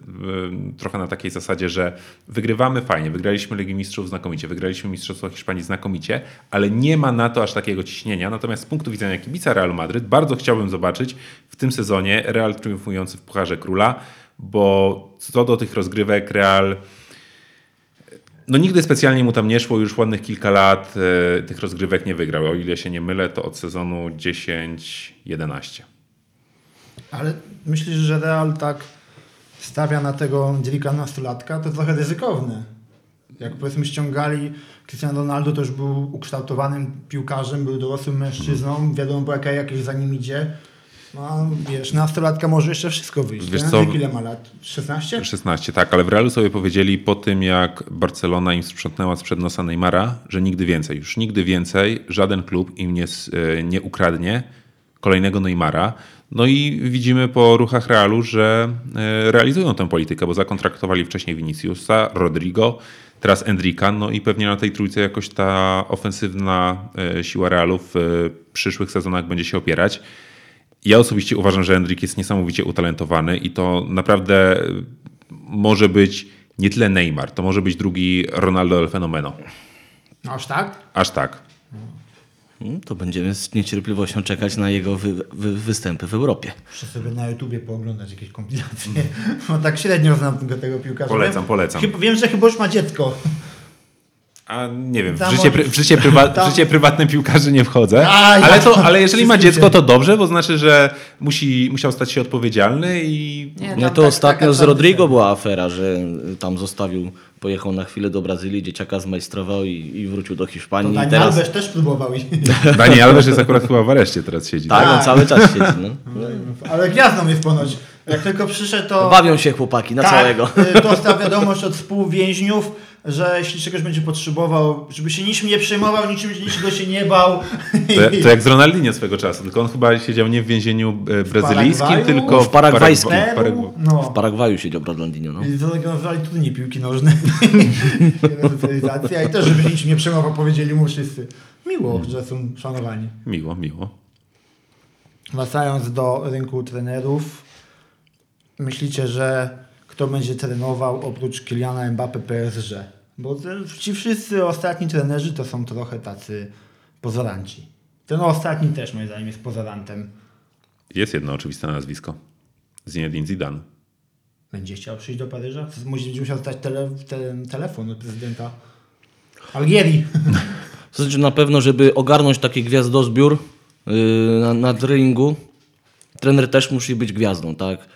trochę na takiej zasadzie, że wygrywamy fajnie, wygraliśmy Ligi Mistrzów znakomicie, wygraliśmy Mistrzostwo Hiszpanii znakomicie, ale nie ma na to aż takiego ciśnienia. Natomiast z punktu widzenia kibica Realu Madryt bardzo chciałbym zobaczyć w tym sezonie Real triumfujący w Pucharze Króla, bo co do tych rozgrywek Real no nigdy specjalnie mu tam nie szło, już ładnych kilka lat e, tych rozgrywek nie wygrał. O ile się nie mylę, to od sezonu 10-11. Ale myślisz, że Real tak stawia na tego dziewiętnastolatka, to trochę ryzykowne. Jak powiedzmy ściągali Cristiano Ronaldo, to już był ukształtowanym piłkarzem, był dorosłym mężczyzną, wiadomo było jaka jakość za nim idzie. No, wiesz, nastolatka może jeszcze wszystko wyjść. Wiesz co? Ile ma lat? 16? 16, tak, ale w Realu sobie powiedzieli po tym, jak Barcelona im sprzątnęła sprzed nosa Neymara, że nigdy więcej, już nigdy więcej żaden klub im nie, e, nie ukradnie kolejnego Neymara. No i widzimy po ruchach Realu, że e, realizują tę politykę, bo zakontraktowali wcześniej Viniciusa, Rodrigo, teraz Endrika, no i pewnie na tej trójce jakoś ta ofensywna e, siła Realu w przyszłych sezonach będzie się opierać. Ja osobiście uważam, że Endrik jest niesamowicie utalentowany i to naprawdę może być nie tyle Neymar, to może być drugi Ronaldo El Fenomeno. No aż tak? Aż tak. Mm, To będziemy z niecierpliwością czekać na jego wy, wy, występy w Europie. Muszę sobie na YouTubie pooglądać jakieś kompilacje. Bo tak średnio znam tego, tego piłkarza. Polecam, polecam. Chyba, wiem, że chyba już ma dziecko. A nie wiem, w życie, w życie, prywa- w życie prywatne piłkarzy nie wchodzę, ale, to, ale jeżeli ma dziecko, to dobrze, bo znaczy, że musi, musiał stać się odpowiedzialny i Nie, No to tak- ostatnio taka z. Rodrigo była afera, że tam zostawił, pojechał na chwilę do Brazylii, dzieciaka zmajstrował i, i wrócił do To Hiszpanii. I Dani teraz, Alves też próbował. i- Dani Alves jest akurat chyba w areszcie teraz siedzi. tak, on Tak. cały czas siedzi. No. Ale gwiazdą jest ponoć. Jak tylko przyszedł, to... Bawią się chłopaki na tak, całego. y, dostał wiadomość od współwięźniów, że jeśli czegoś będzie potrzebował, żeby się niczym nie przejmował, niczym niczego się nie bał. To, to jak z Ronaldinho swego czasu, tylko on chyba siedział nie w więzieniu e, brazylijskim, Paragwaju? tylko W paragwajskim. Paragwa- Peru, Paragwa- no. W Paragwaju siedział Bradlandinho. No. I zorganizowali turniej piłki nożnej. Resocjalizacja i też, żeby niczym nie przejmował, powiedzieli mu wszyscy. Miło, że są szanowani. Miło, miło. Wracając do rynku trenerów, myślicie, że kto będzie trenował oprócz Kyliana Mbappe PSG? Bo ci wszyscy ostatni trenerzy to są trochę tacy pozoranci. Ten ostatni też moim zdaniem jest pozorantem. Jest jedno oczywiste nazwisko. Zinedine Zidane. Będzie chciał przyjść do Paryża? Musi będzie musiał dostać tele, ten telefon od prezydenta Algierii. To znaczy na pewno, żeby ogarnąć taki gwiazdozbiór yy, na, na trener też musi być gwiazdą, tak?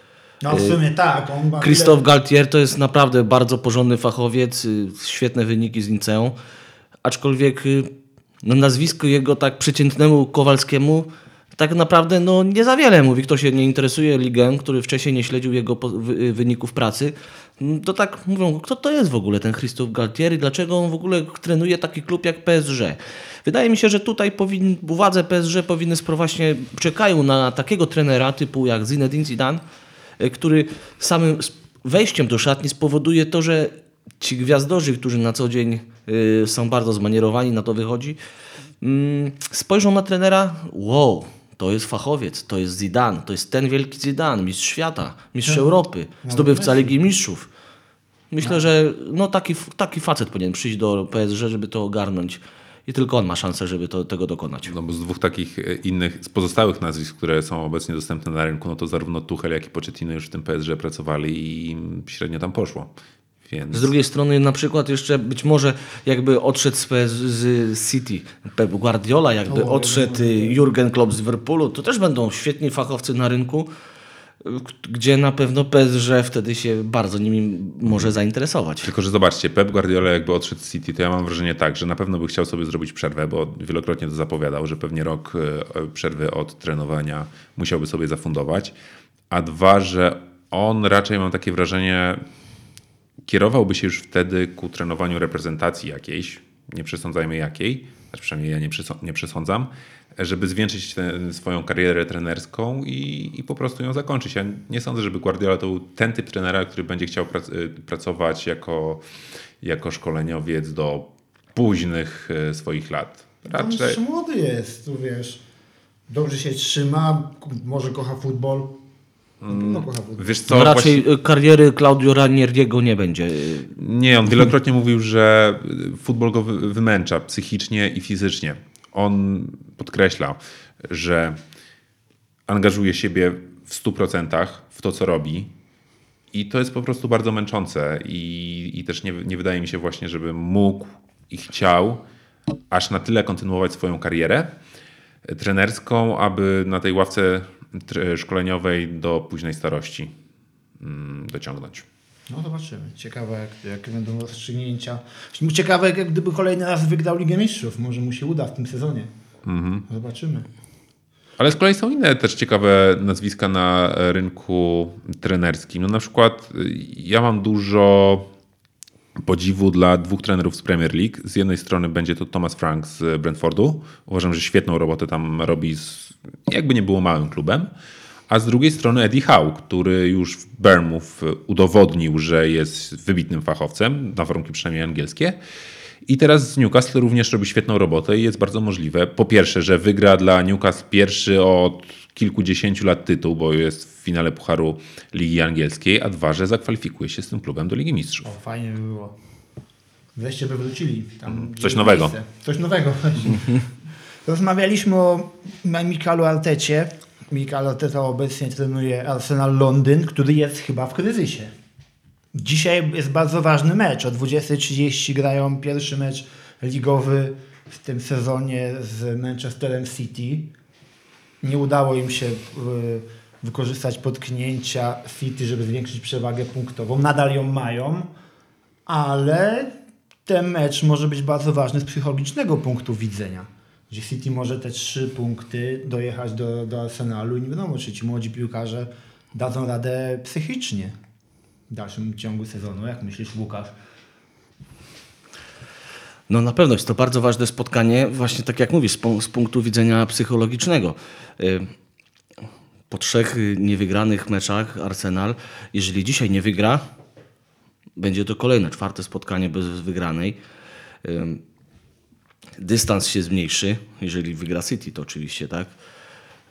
No w sumie tak. On Christophe Galtier to jest naprawdę bardzo porządny fachowiec, y, świetne wyniki z liceum, aczkolwiek y, no, nazwisko jego tak przeciętnemu Kowalskiemu tak naprawdę no, nie za wiele mówi. Kto się nie interesuje ligą, który wcześniej nie śledził jego y, wyników pracy, mm, to tak mówią, kto to jest w ogóle ten Christophe Galtier i dlaczego on w ogóle trenuje taki klub jak PSG. Wydaje mi się, że tutaj powin, władze PSG powinny właśnie czekają na takiego trenera typu jak Zinedine Zidane, który samym wejściem do szatni spowoduje to, że ci gwiazdorzy, którzy na co dzień y, są bardzo zmanierowani, na to wychodzi, mm, spojrzą na trenera, wow, to jest fachowiec, to jest Zidane, to jest ten wielki Zidane, mistrz świata, mistrz Europy, zdobywca Ligi Mistrzów. Myślę, że no taki, taki facet powinien przyjść do PSG, żeby to ogarnąć. I tylko on ma szansę, żeby to, tego dokonać. No bo z dwóch takich e, innych, z pozostałych nazwisk, które są obecnie dostępne na rynku, no to zarówno Tuchel, jak i Pochettino już w tym PSG pracowali i średnio tam poszło. Więc... Z drugiej strony na przykład jeszcze być może jakby odszedł z, PS z City Pep Guardiola, jakby odszedł y, Jurgen Klopp z Liverpoolu, to też będą świetni fachowcy na rynku, gdzie na pewno PSG wtedy się bardzo nimi może zainteresować. Tylko, że zobaczcie, Pep Guardiola jakby odszedł z City, to ja mam wrażenie tak, że na pewno by chciał sobie zrobić przerwę, bo wielokrotnie to zapowiadał, że pewnie rok e, przerwy od trenowania musiałby sobie zafundować. A dwa, że on raczej mam takie wrażenie, kierowałby się już wtedy ku trenowaniu reprezentacji jakiejś, nie przesądzajmy jakiej, znaczy przynajmniej ja nie przesądzam, żeby zwiększyć tę swoją karierę trenerską i, i po prostu ją zakończyć. Ja nie sądzę, żeby Guardiola to był ten typ trenera, który będzie chciał prac- y, pracować jako, jako szkoleniowiec do późnych y, swoich lat. On Raczej, jeszcze młody jest, tu wiesz. Dobrze się trzyma, może kocha futbol. Kocha futbol. wiesz co, No raczej właśnie- y, kariery Claudio Ranieriego nie będzie. Nie, on wielokrotnie mówił, że futbol go wy- wymęcza psychicznie i fizycznie. On podkreślał, że angażuje siebie w 100% w to, co robi. I to jest po prostu bardzo męczące. I, i też nie, nie wydaje mi się właśnie, żeby mógł i chciał aż na tyle kontynuować swoją karierę trenerską, aby na tej ławce szkoleniowej do późnej starości mm, dociągnąć. No zobaczymy. Ciekawe jak, jakie będą rozstrzygnięcia. Ciekawe jak gdyby kolejny raz wygrał Ligę Mistrzów. Może mu się uda w tym sezonie. Zobaczymy. Ale z kolei są inne też ciekawe nazwiska na rynku trenerskim. No na przykład y, ja mam dużo podziwu dla dwóch trenerów z Premier League. Z jednej strony będzie to Thomas Frank z Brentfordu. Uważam, że świetną robotę tam robi z, jakby nie było małym klubem. A z drugiej strony Eddie Howe, który już w Bournemouth udowodnił, że jest wybitnym fachowcem, na warunki przynajmniej angielskie. I teraz z Newcastle również robi świetną robotę i jest bardzo możliwe, po pierwsze, że wygra dla Newcastle pierwszy od kilkudziesięciu lat tytuł, bo jest w finale Pucharu Ligi Angielskiej, a dwa, że zakwalifikuje się z tym klubem do Ligi Mistrzów. O, fajnie by było. Wreszcie by wrócili. Tam Coś gdzie nowego. miejsce. Coś nowego. Rozmawialiśmy o Mikalu Artecie. Mikal Arteta obecnie trenuje Arsenal Londyn, który jest chyba w kryzysie. Dzisiaj jest bardzo ważny mecz. O 20.30 grają pierwszy mecz ligowy w tym sezonie z Manchesterem City. Nie udało im się y, wykorzystać potknięcia City, żeby zwiększyć przewagę punktową. Nadal ją mają, ale ten mecz może być bardzo ważny z psychologicznego punktu widzenia. Gdzie City może te trzy punkty dojechać do, do Arsenalu i nie wiadomo, czy ci młodzi piłkarze dadzą radę psychicznie w dalszym ciągu sezonu. Jak myślisz, Łukasz? No na pewno jest to bardzo ważne spotkanie, właśnie tak jak mówisz, z, pu- z punktu widzenia psychologicznego. Y, Po trzech y, niewygranych meczach Arsenal, jeżeli dzisiaj nie wygra, będzie to kolejne, czwarte spotkanie bez wygranej. Dystans się zmniejszy, jeżeli wygra City, to oczywiście, tak?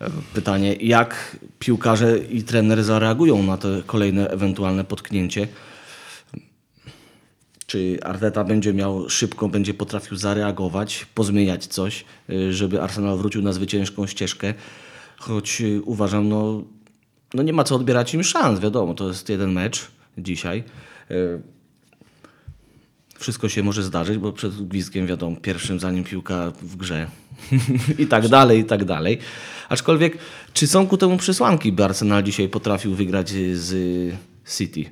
E, Pytanie, jak piłkarze i trener zareagują na to kolejne ewentualne potknięcie? Czy Arteta będzie miał szybko, będzie potrafił zareagować, pozmieniać coś, y, żeby Arsenal wrócił na zwycięską ścieżkę? Choć y, uważam, no, no nie ma co odbierać im szans, wiadomo, to jest jeden mecz dzisiaj. Y, Wszystko się może zdarzyć, bo przed gwizdkiem, wiadomo, pierwszym zanim piłka w grze i tak dalej, i tak dalej. Aczkolwiek, czy są ku temu przesłanki, by Arsenal dzisiaj potrafił wygrać z City?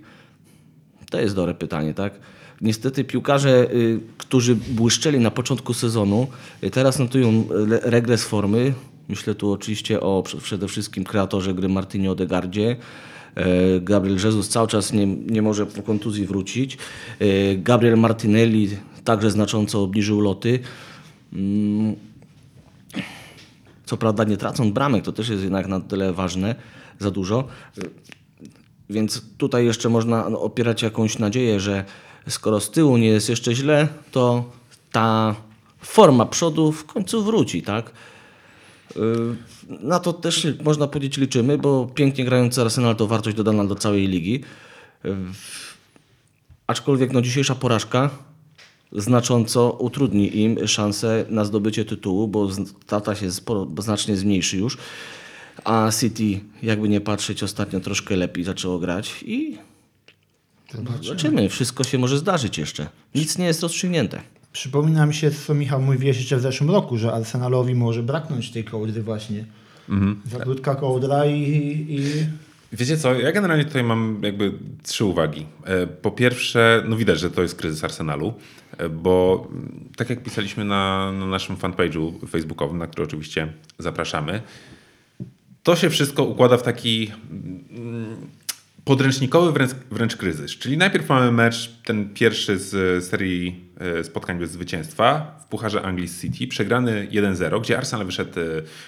To jest dobre pytanie, tak? Niestety piłkarze, y, którzy błyszczeli na początku sezonu, y, teraz notują le- regres formy. Myślę tu oczywiście o prze- przede wszystkim kreatorze gry Martinie Odegardzie. E, Gabriel Jesus cały czas nie, nie może po kontuzji wrócić. E, Gabriel Martinelli także znacząco obniżył loty. Mm, Co prawda nie tracąc bramek, to też jest jednak na tyle ważne, za dużo. Więc tutaj jeszcze można opierać jakąś nadzieję, że skoro z tyłu nie jest jeszcze źle, to ta forma przodu w końcu wróci, tak? Y, Na to też można powiedzieć liczymy, bo pięknie grający Arsenal to wartość dodana do całej ligi. Y, Aczkolwiek no, dzisiejsza porażka znacząco utrudni im szansę na zdobycie tytułu, bo tata się sporo, znacznie zmniejszy już. A City, jakby nie patrzeć, ostatnio troszkę lepiej zaczęło grać i zobaczymy. Wszystko się może zdarzyć jeszcze. Nic nie jest rozstrzygnięte. Przypomina mi się, co Michał mówiłeś jeszcze w zeszłym roku, że Arsenalowi może braknąć tej kołdry właśnie. Za krótka kołdra i, i Wiecie co, ja generalnie tutaj mam jakby trzy uwagi. E, Po pierwsze, no widać, że to jest kryzys Arsenalu, e, bo tak jak pisaliśmy na, na naszym fanpage'u facebookowym, na który oczywiście zapraszamy, to się wszystko układa w taki mm, podręcznikowy wręcz, wręcz kryzys. Czyli najpierw mamy mecz, ten pierwszy z serii spotkań bez zwycięstwa w Pucharze Anglii City, przegrany 1-0, gdzie Arsenal wyszedł e,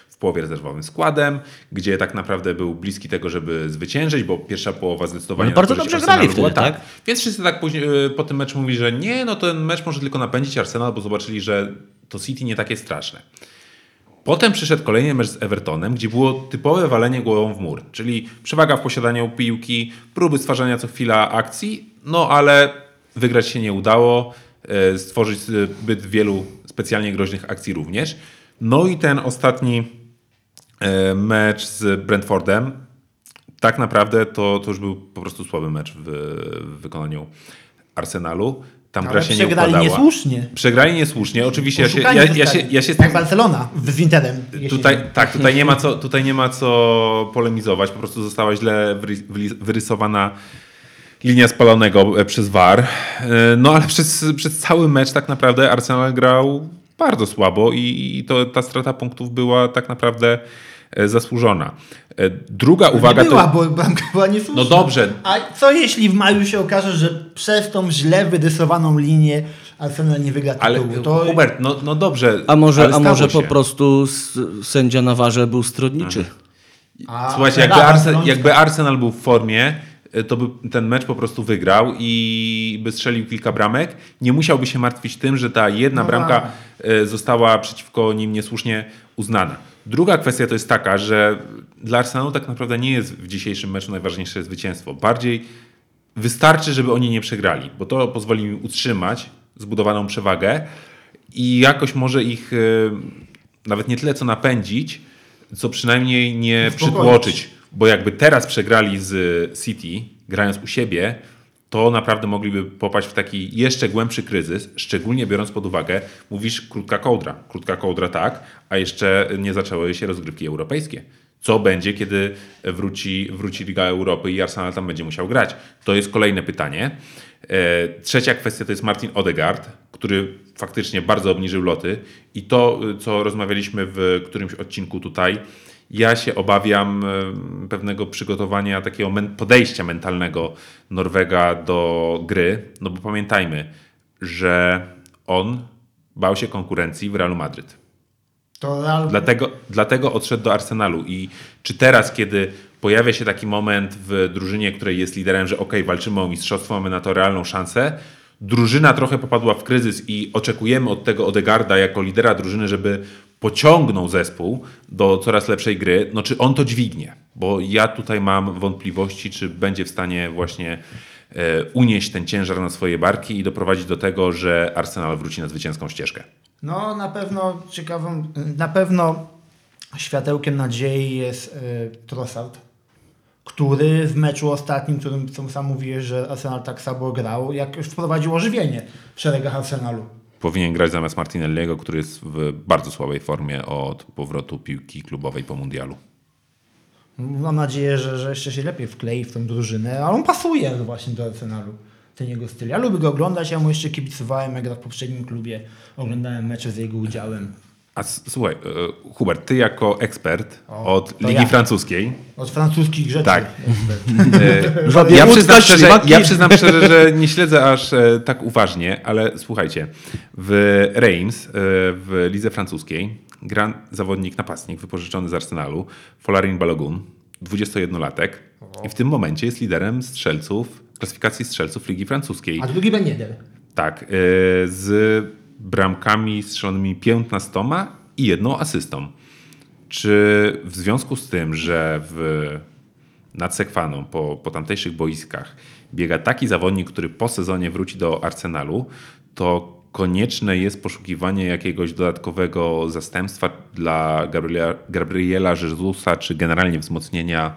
w połowie rezerwowym składem, gdzie tak naprawdę był bliski tego, żeby zwyciężyć, bo pierwsza połowa zdecydowanie... No, bardzo dobrze grali wtedy, była, tak? Więc wszyscy tak później, e, po tym meczu mówili, że nie, no ten mecz może tylko napędzić Arsenal, bo zobaczyli, że to City nie takie straszne. Potem przyszedł kolejny mecz z Evertonem, gdzie było typowe walenie głową w mur, czyli przewaga w posiadaniu piłki, próby stwarzania co chwila akcji, no ale wygrać się nie udało, e, stworzyć zbyt wielu specjalnie groźnych akcji również. No i ten ostatni e, mecz z Brentfordem, tak naprawdę to, to już był po prostu słaby mecz w, w wykonaniu Arsenalu. Tam gra się nie przegrali układała. niesłusznie. Przegrali niesłusznie. Oczywiście ja się, ja, ja, się, ja się z Jak tym Barcelona z Interem. Tutaj, tak, tutaj nie, ma co, tutaj nie ma co polemizować. Po prostu została źle wyrysowana linia spalonego e, przez VAR. E, No ale przez, przez cały mecz tak naprawdę Arsenal grał bardzo słabo i, i to, ta strata punktów była tak naprawdę e, zasłużona. Druga uwaga nie była, to... bo bramka była niesłuszna. No dobrze. A co jeśli w maju się okaże, że przez tą źle wyrysowaną linię Arsenal nie wygra Ale tytułu? To Hubert, no, no dobrze. A może, a może po prostu sędzia na warze był stronniczy. A, Słuchajcie, Rada jakby, Arse, Barcelońska. jakby Arsenal był w formie, to by ten mecz po prostu wygrał i by strzelił kilka bramek. Nie musiałby się martwić tym, że ta jedna No bramka tak. y, została przeciwko nim niesłusznie uznana. Druga kwestia to jest taka, że dla Arsenalu tak naprawdę nie jest w dzisiejszym meczu najważniejsze zwycięstwo. Bardziej wystarczy, żeby oni nie przegrali, bo to pozwoli im utrzymać zbudowaną przewagę i jakoś może ich y, nawet nie tyle co napędzić, co przynajmniej nie Uspokoić. przytłoczyć. Bo jakby teraz przegrali z City, grając u siebie, to naprawdę mogliby popaść w taki jeszcze głębszy kryzys, szczególnie biorąc pod uwagę, mówisz krótka kołdra. Krótka kołdra tak, a jeszcze nie zaczęły się rozgrywki europejskie. Co będzie, kiedy wróci, wróci Liga Europy i Arsenal tam będzie musiał grać? To jest kolejne pytanie. E, Trzecia kwestia to jest Martin Odegaard, który faktycznie bardzo obniżył loty i to, co rozmawialiśmy w którymś odcinku tutaj, ja się obawiam pewnego przygotowania, takiego podejścia mentalnego Norwega do gry, no bo pamiętajmy, że on bał się konkurencji w Realu Madryt. Real... Dlatego, dlatego odszedł do Arsenalu. I czy teraz, kiedy pojawia się taki moment w drużynie, której jest liderem, że ok, walczymy o mistrzostwo, mamy na to realną szansę, drużyna trochę popadła w kryzys i oczekujemy od tego Odegarda jako lidera drużyny, żeby pociągnął zespół do coraz lepszej gry, no czy on to dźwignie? Bo ja tutaj mam wątpliwości, czy będzie w stanie właśnie e, unieść ten ciężar na swoje barki i doprowadzić do tego, że Arsenal wróci na zwycięską ścieżkę. No na pewno ciekawą, na pewno światełkiem nadziei jest y, Trossard, który w meczu ostatnim, którym co sam mówiłeś, że Arsenal tak słabo grał, jak już wprowadził ożywienie w szeregach Arsenalu. Powinien grać zamiast Martinelliego, który jest w bardzo słabej formie od powrotu piłki klubowej po mundialu. Mam nadzieję, że, że jeszcze się lepiej wklei w tę drużynę, ale on pasuje właśnie do Arsenalu, ten jego styl. Ja lubię go oglądać, ja mu jeszcze kibicowałem, jak w poprzednim klubie, oglądałem mecze z jego udziałem. A słuchaj, e, Hubert, ty jako ekspert O, od Ligi ja. Francuskiej, Od francuskich rzeczy. Tak. e, ja, przyznam szczerze, ja przyznam szczerze, że nie śledzę aż e, tak uważnie, ale słuchajcie, w Reims, w lidze francuskiej, gra zawodnik, napastnik wypożyczony z Arsenalu, Folarin Balogun, 21-latek i w tym momencie jest liderem strzelców klasyfikacji strzelców Ligi Francuskiej. A drugi Ben Yedder. Tak, z bramkami strzelonymi 15 i jedną asystą. Czy w związku z tym, że w, nad Sekwaną po, po tamtejszych boiskach biega taki zawodnik, który po sezonie wróci do Arsenalu, to konieczne jest poszukiwanie jakiegoś dodatkowego zastępstwa dla Gabriela, Gabriela Jezusa, czy generalnie wzmocnienia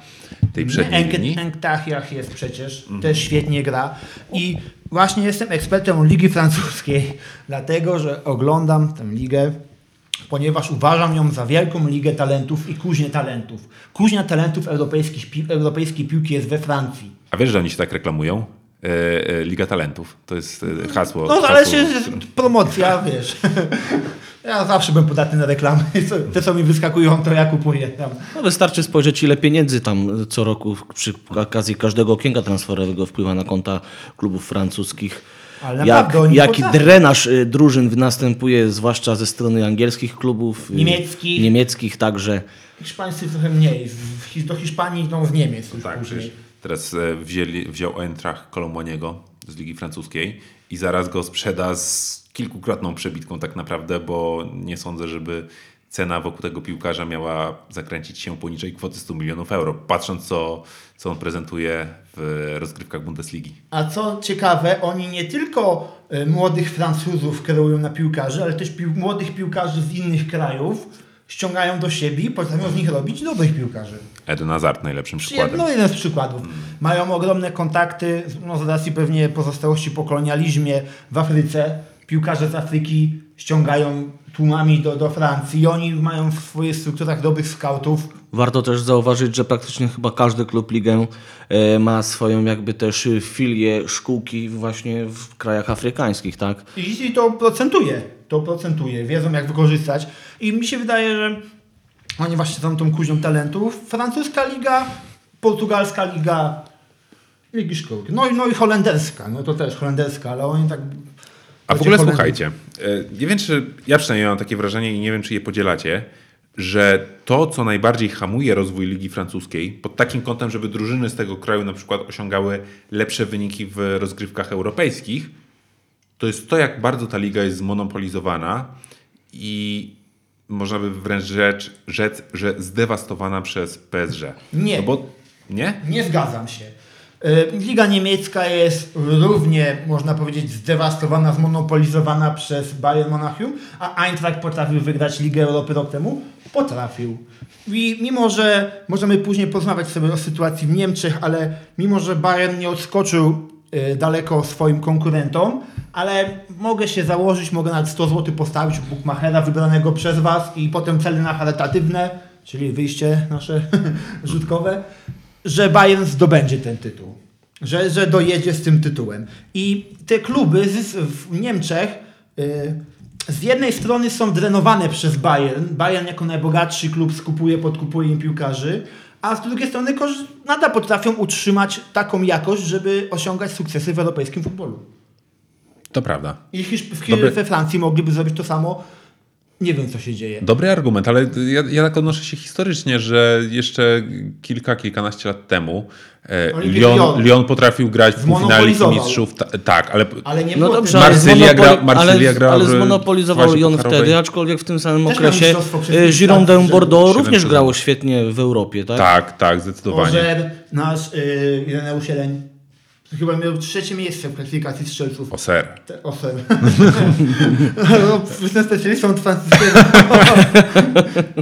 tej przedniej linii? Enktach jest przecież, też świetnie gra. I właśnie jestem ekspertem Ligi Francuskiej, dlatego że oglądam tę ligę, ponieważ uważam ją za wielką ligę talentów i kuźnię talentów. Kuźnia talentów europejskich, europejskiej piłki jest we Francji. A wiesz, że oni się tak reklamują? E, e, Liga Talentów. To jest e, hasło. No ale hasło, się promocja, wiesz. Ja zawsze byłem podatny na reklamy. Te, co mi wyskakują, to ja kupuję tam. No wystarczy spojrzeć, ile pieniędzy tam co roku przy okazji każdego okienka transferowego wpływa na konta klubów francuskich. Ale Jak, jaki potrafią. drenaż y, drużyn następuje, zwłaszcza ze strony angielskich klubów. y, Niemieckich. Niemieckich także. Hiszpańscy trochę mniej. Do Hiszpanii idą z Niemiec. już Tak, później. przecież teraz e, wzięli, wziął Eintracht Kolomoniego z Ligi Francuskiej i zaraz go sprzeda z kilkukrotną przebitką tak naprawdę, bo nie sądzę, żeby cena wokół tego piłkarza miała zakręcić się poniżej kwoty 100 milionów euro, patrząc co, co on prezentuje w rozgrywkach Bundesligi. A co ciekawe, oni nie tylko e, młodych Francuzów kreują na piłkarzy, ale też pił- młodych piłkarzy z innych krajów ściągają do siebie i potrafią z nich robić dobrych piłkarzy. Eden Hazard najlepszym przykładem. No jeden z przykładów. Mają ogromne kontakty, no z racji pewnie pozostałości po kolonializmie w Afryce. Piłkarze z Afryki ściągają tłumami do, do Francji i oni mają w swoich strukturach dobrych skautów. Warto też zauważyć, że praktycznie chyba każdy klub ligę e, ma swoją jakby też filię szkółki właśnie w krajach afrykańskich, tak? I, I to procentuje. To procentuje. Wiedzą jak wykorzystać. I mi się wydaje, że oni właśnie są tą kuźnią talentów. Francuska liga, portugalska liga, ligi szkółki. No i, no i holenderska. No to też holenderska, ale oni tak... A w ogóle słuchajcie, e, nie wiem, czy ja przynajmniej mam takie wrażenie i nie wiem, czy je podzielacie, że to, co najbardziej hamuje rozwój Ligi Francuskiej, pod takim kątem, żeby drużyny z tego kraju na przykład osiągały lepsze wyniki w rozgrywkach europejskich, to jest to, jak bardzo ta liga jest zmonopolizowana i można by wręcz rzecz, rzec, że zdewastowana przez PSG. Nie. No bo nie? Nie zgadzam się. Y, Liga niemiecka jest równie, można powiedzieć, zdewastowana, zmonopolizowana przez Bayern Monachium, a Eintracht potrafił wygrać Ligę Europy rok temu? Potrafił. I mimo, że możemy później porozmawiać sobie o sytuacji w Niemczech, ale mimo, że Bayern nie odskoczył daleko swoim konkurentom, ale mogę się założyć, mogę nawet 100 zł postawić w Bookmachera wybranego przez Was i potem cele na charytatywne, czyli wyjście nasze rzutkowe, że Bayern zdobędzie ten tytuł. Że, że dojedzie z tym tytułem. I te kluby z, w Niemczech y, z jednej strony są drenowane przez Bayern. Bayern jako najbogatszy klub skupuje, podkupuje im piłkarzy, a z drugiej strony nadal potrafią utrzymać taką jakość, żeby osiągać sukcesy w europejskim futbolu. To prawda. I Dobry- we Francji mogliby zrobić to samo. Nie wiem, co się dzieje. Dobry argument, ale ja, ja tak odnoszę się historycznie, że jeszcze kilka, kilkanaście lat temu e, Lyon, potrafił grać w półfinale Ligi. Mistrzów. Ta, tak, ale Ale nie No było dobrze, Marsylia gra- Marsylia ale, grała ale zmonopolizował Lyon wtedy, aczkolwiek w tym samym Też okresie e, Girondin Bordeaux również grało świetnie w Europie, tak? tak, tak, zdecydowanie. Ożer, nasz yy, Ireneusz Jeleń, chyba miał trzecie miejsce w klasyfikacji strzelców. Oser. Te- Oser. no, jestem specjalistą od francuskiego.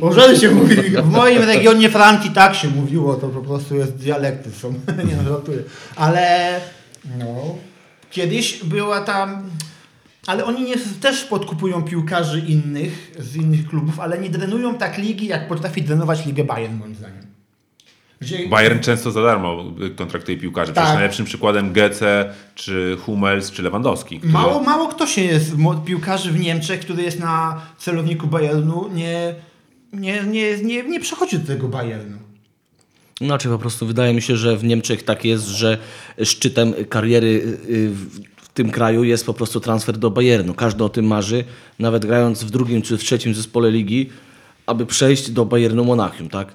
Ożer się mówi. W moim regionie Francji tak się mówiło, to po prostu jest dialekty są. Nie no, żartuję. Ale no, kiedyś była tam... Ale oni nie, też podkupują piłkarzy innych, z innych klubów, ale nie drenują tak ligi, jak potrafi drenować ligę Bayern, moim zdaniem. Gdzie, Bayern często za darmo kontraktuje piłkarzy. Przecież Tak. najlepszym przykładem Gece, czy Hummels, czy Lewandowski. który- Mało, mało kto się jest piłkarzy w Niemczech, który jest na celowniku Bayernu, nie, nie, nie, nie, nie przechodzi do tego Bayernu. Znaczy po prostu wydaje mi się, że w Niemczech tak jest, że szczytem kariery y, w w tym kraju jest po prostu transfer do Bayernu. Każdy o tym marzy, nawet grając w drugim czy w trzecim zespole ligi, aby przejść do Bayernu Monachium, tak?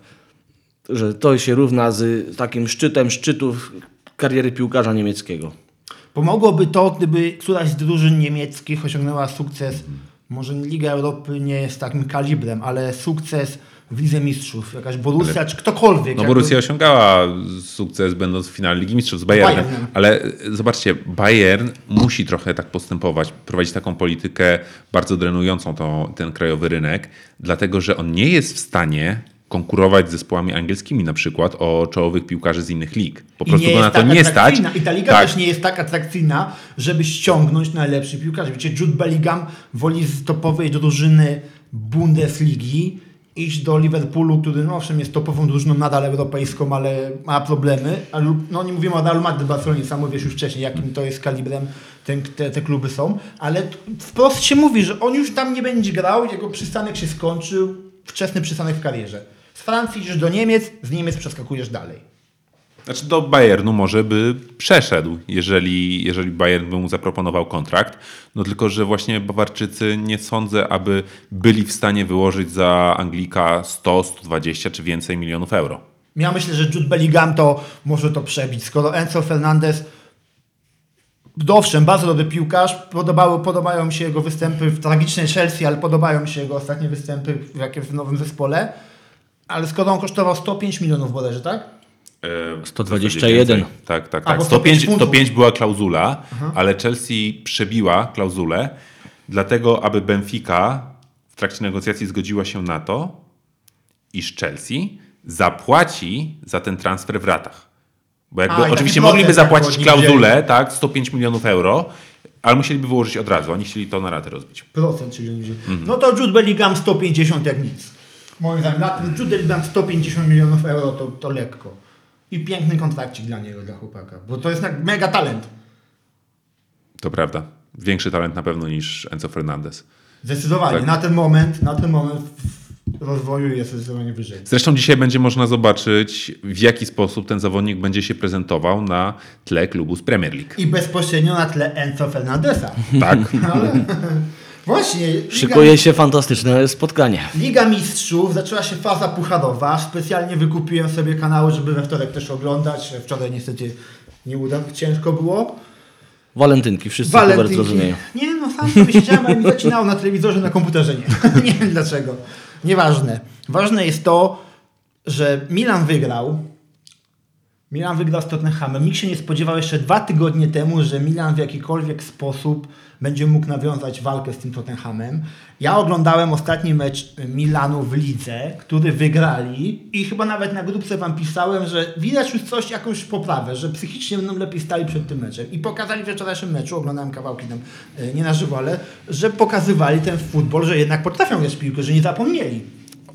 Że to się równa z takim szczytem szczytów kariery piłkarza niemieckiego. Pomogłoby to, gdyby któraś z drużyn niemieckich osiągnęła sukces, może Liga Europy nie jest takim kalibrem, ale sukces w Lidze Mistrzów, jakaś Borussia, czy ktokolwiek. No jakby- Borussia osiągała sukces będąc w finale Ligi Mistrzów z Bayernem, Bayernem. ale e, zobaczcie, Bayern musi trochę tak postępować, prowadzić taką politykę bardzo drenującą to, ten krajowy rynek, dlatego że on nie jest w stanie konkurować z zespołami angielskimi na przykład o czołowych piłkarzy z innych lig. Po I prostu go na to tak nie stać. I ta liga Tak. też nie jest tak atrakcyjna, żeby ściągnąć najlepszych piłkarzy. Wiecie, Jude Bellingham woli z topowej drużyny Bundesligi iść do Liverpoolu, który no owszem jest topową drużyną nadal europejską, ale ma problemy. Ale, no nie mówimy o Realu Madryt, Barcelonie, sam mówisz już wcześniej, jakim to jest kalibrem ten, te, te kluby są. Ale wprost się mówi, że on już tam nie będzie grał, jego przystanek się skończył, wczesny przystanek w karierze. Z Francji idziesz do Niemiec, z Niemiec przeskakujesz dalej. Znaczy do Bayernu może by przeszedł, jeżeli, jeżeli Bayern by mu zaproponował kontrakt. No tylko, że właśnie Bawarczycy nie sądzę, aby byli w stanie wyłożyć za Anglika 100, 120 czy więcej milionów euro. Ja myślę, że Jude Bellingham to może to przebić. Skoro Enzo Fernandez, owszem, bardzo dobry piłkarz, podobały, podobają mi się jego występy w tragicznej Chelsea, ale podobają mi się jego ostatnie występy w, w nowym zespole. Ale skoro on kosztował 105 milionów bodajże, tak? E, 121. więcej. Tak, tak, A, tak. bo 105, 105 funtów. 105 była klauzula, ale Chelsea przebiła klauzulę, dlatego aby Benfica w trakcie negocjacji zgodziła się na to, iż Chelsea zapłaci za ten transfer w ratach. Bo jakby A, oczywiście mogliby tak, zapłacić klauzulę, tak, 105 milionów euro, ale musieliby wyłożyć od razu. Oni chcieli to na ratę rozbić. Procent, czyli ludzie. No to Jude Bellingham 150 jak nic. Moim zdaniem, na ten Jude Bellingham 150 milionów euro to, to lekko. I piękny kontrakcik dla niego, dla chłopaka. Bo to jest mega talent. To prawda. Większy talent na pewno niż Enzo Fernandez. Zdecydowanie. Tak. Na ten moment, na ten moment w rozwoju jest zdecydowanie wyżej. Zresztą dzisiaj będzie można zobaczyć, w jaki sposób ten zawodnik będzie się prezentował na tle klubu z Premier League. I bezpośrednio na tle Enzo Fernandesa. Tak. Ale właśnie, Liga, Szykuje się fantastyczne spotkanie. Liga Mistrzów, zaczęła się faza pucharowa. Specjalnie wykupiłem sobie kanały, żeby we wtorek też oglądać. Wczoraj niestety nie udało, ciężko było. Walentynki, wszyscy Walentynki. zrozumieją. Nie, no sam sobie siedziałem, ale mi zacinało na telewizorze, na komputerze nie. nie wiem dlaczego. Nieważne. Ważne jest to, że Milan wygrał. Milan wygrał z Tottenhamem. Nikt się nie spodziewał jeszcze dwa tygodnie temu, że Milan w jakikolwiek sposób będzie mógł nawiązać walkę z tym Tottenhamem. Ja oglądałem ostatni mecz Milanu w lidze, który wygrali i chyba nawet na grupce wam pisałem, że widać już coś, jakąś poprawę, że psychicznie będą lepiej stali przed tym meczem. I pokazali w wczorajszym meczu, oglądałem kawałki tam e, nie na żywo, ale że pokazywali ten futbol, że jednak potrafią grać piłkę, że nie zapomnieli.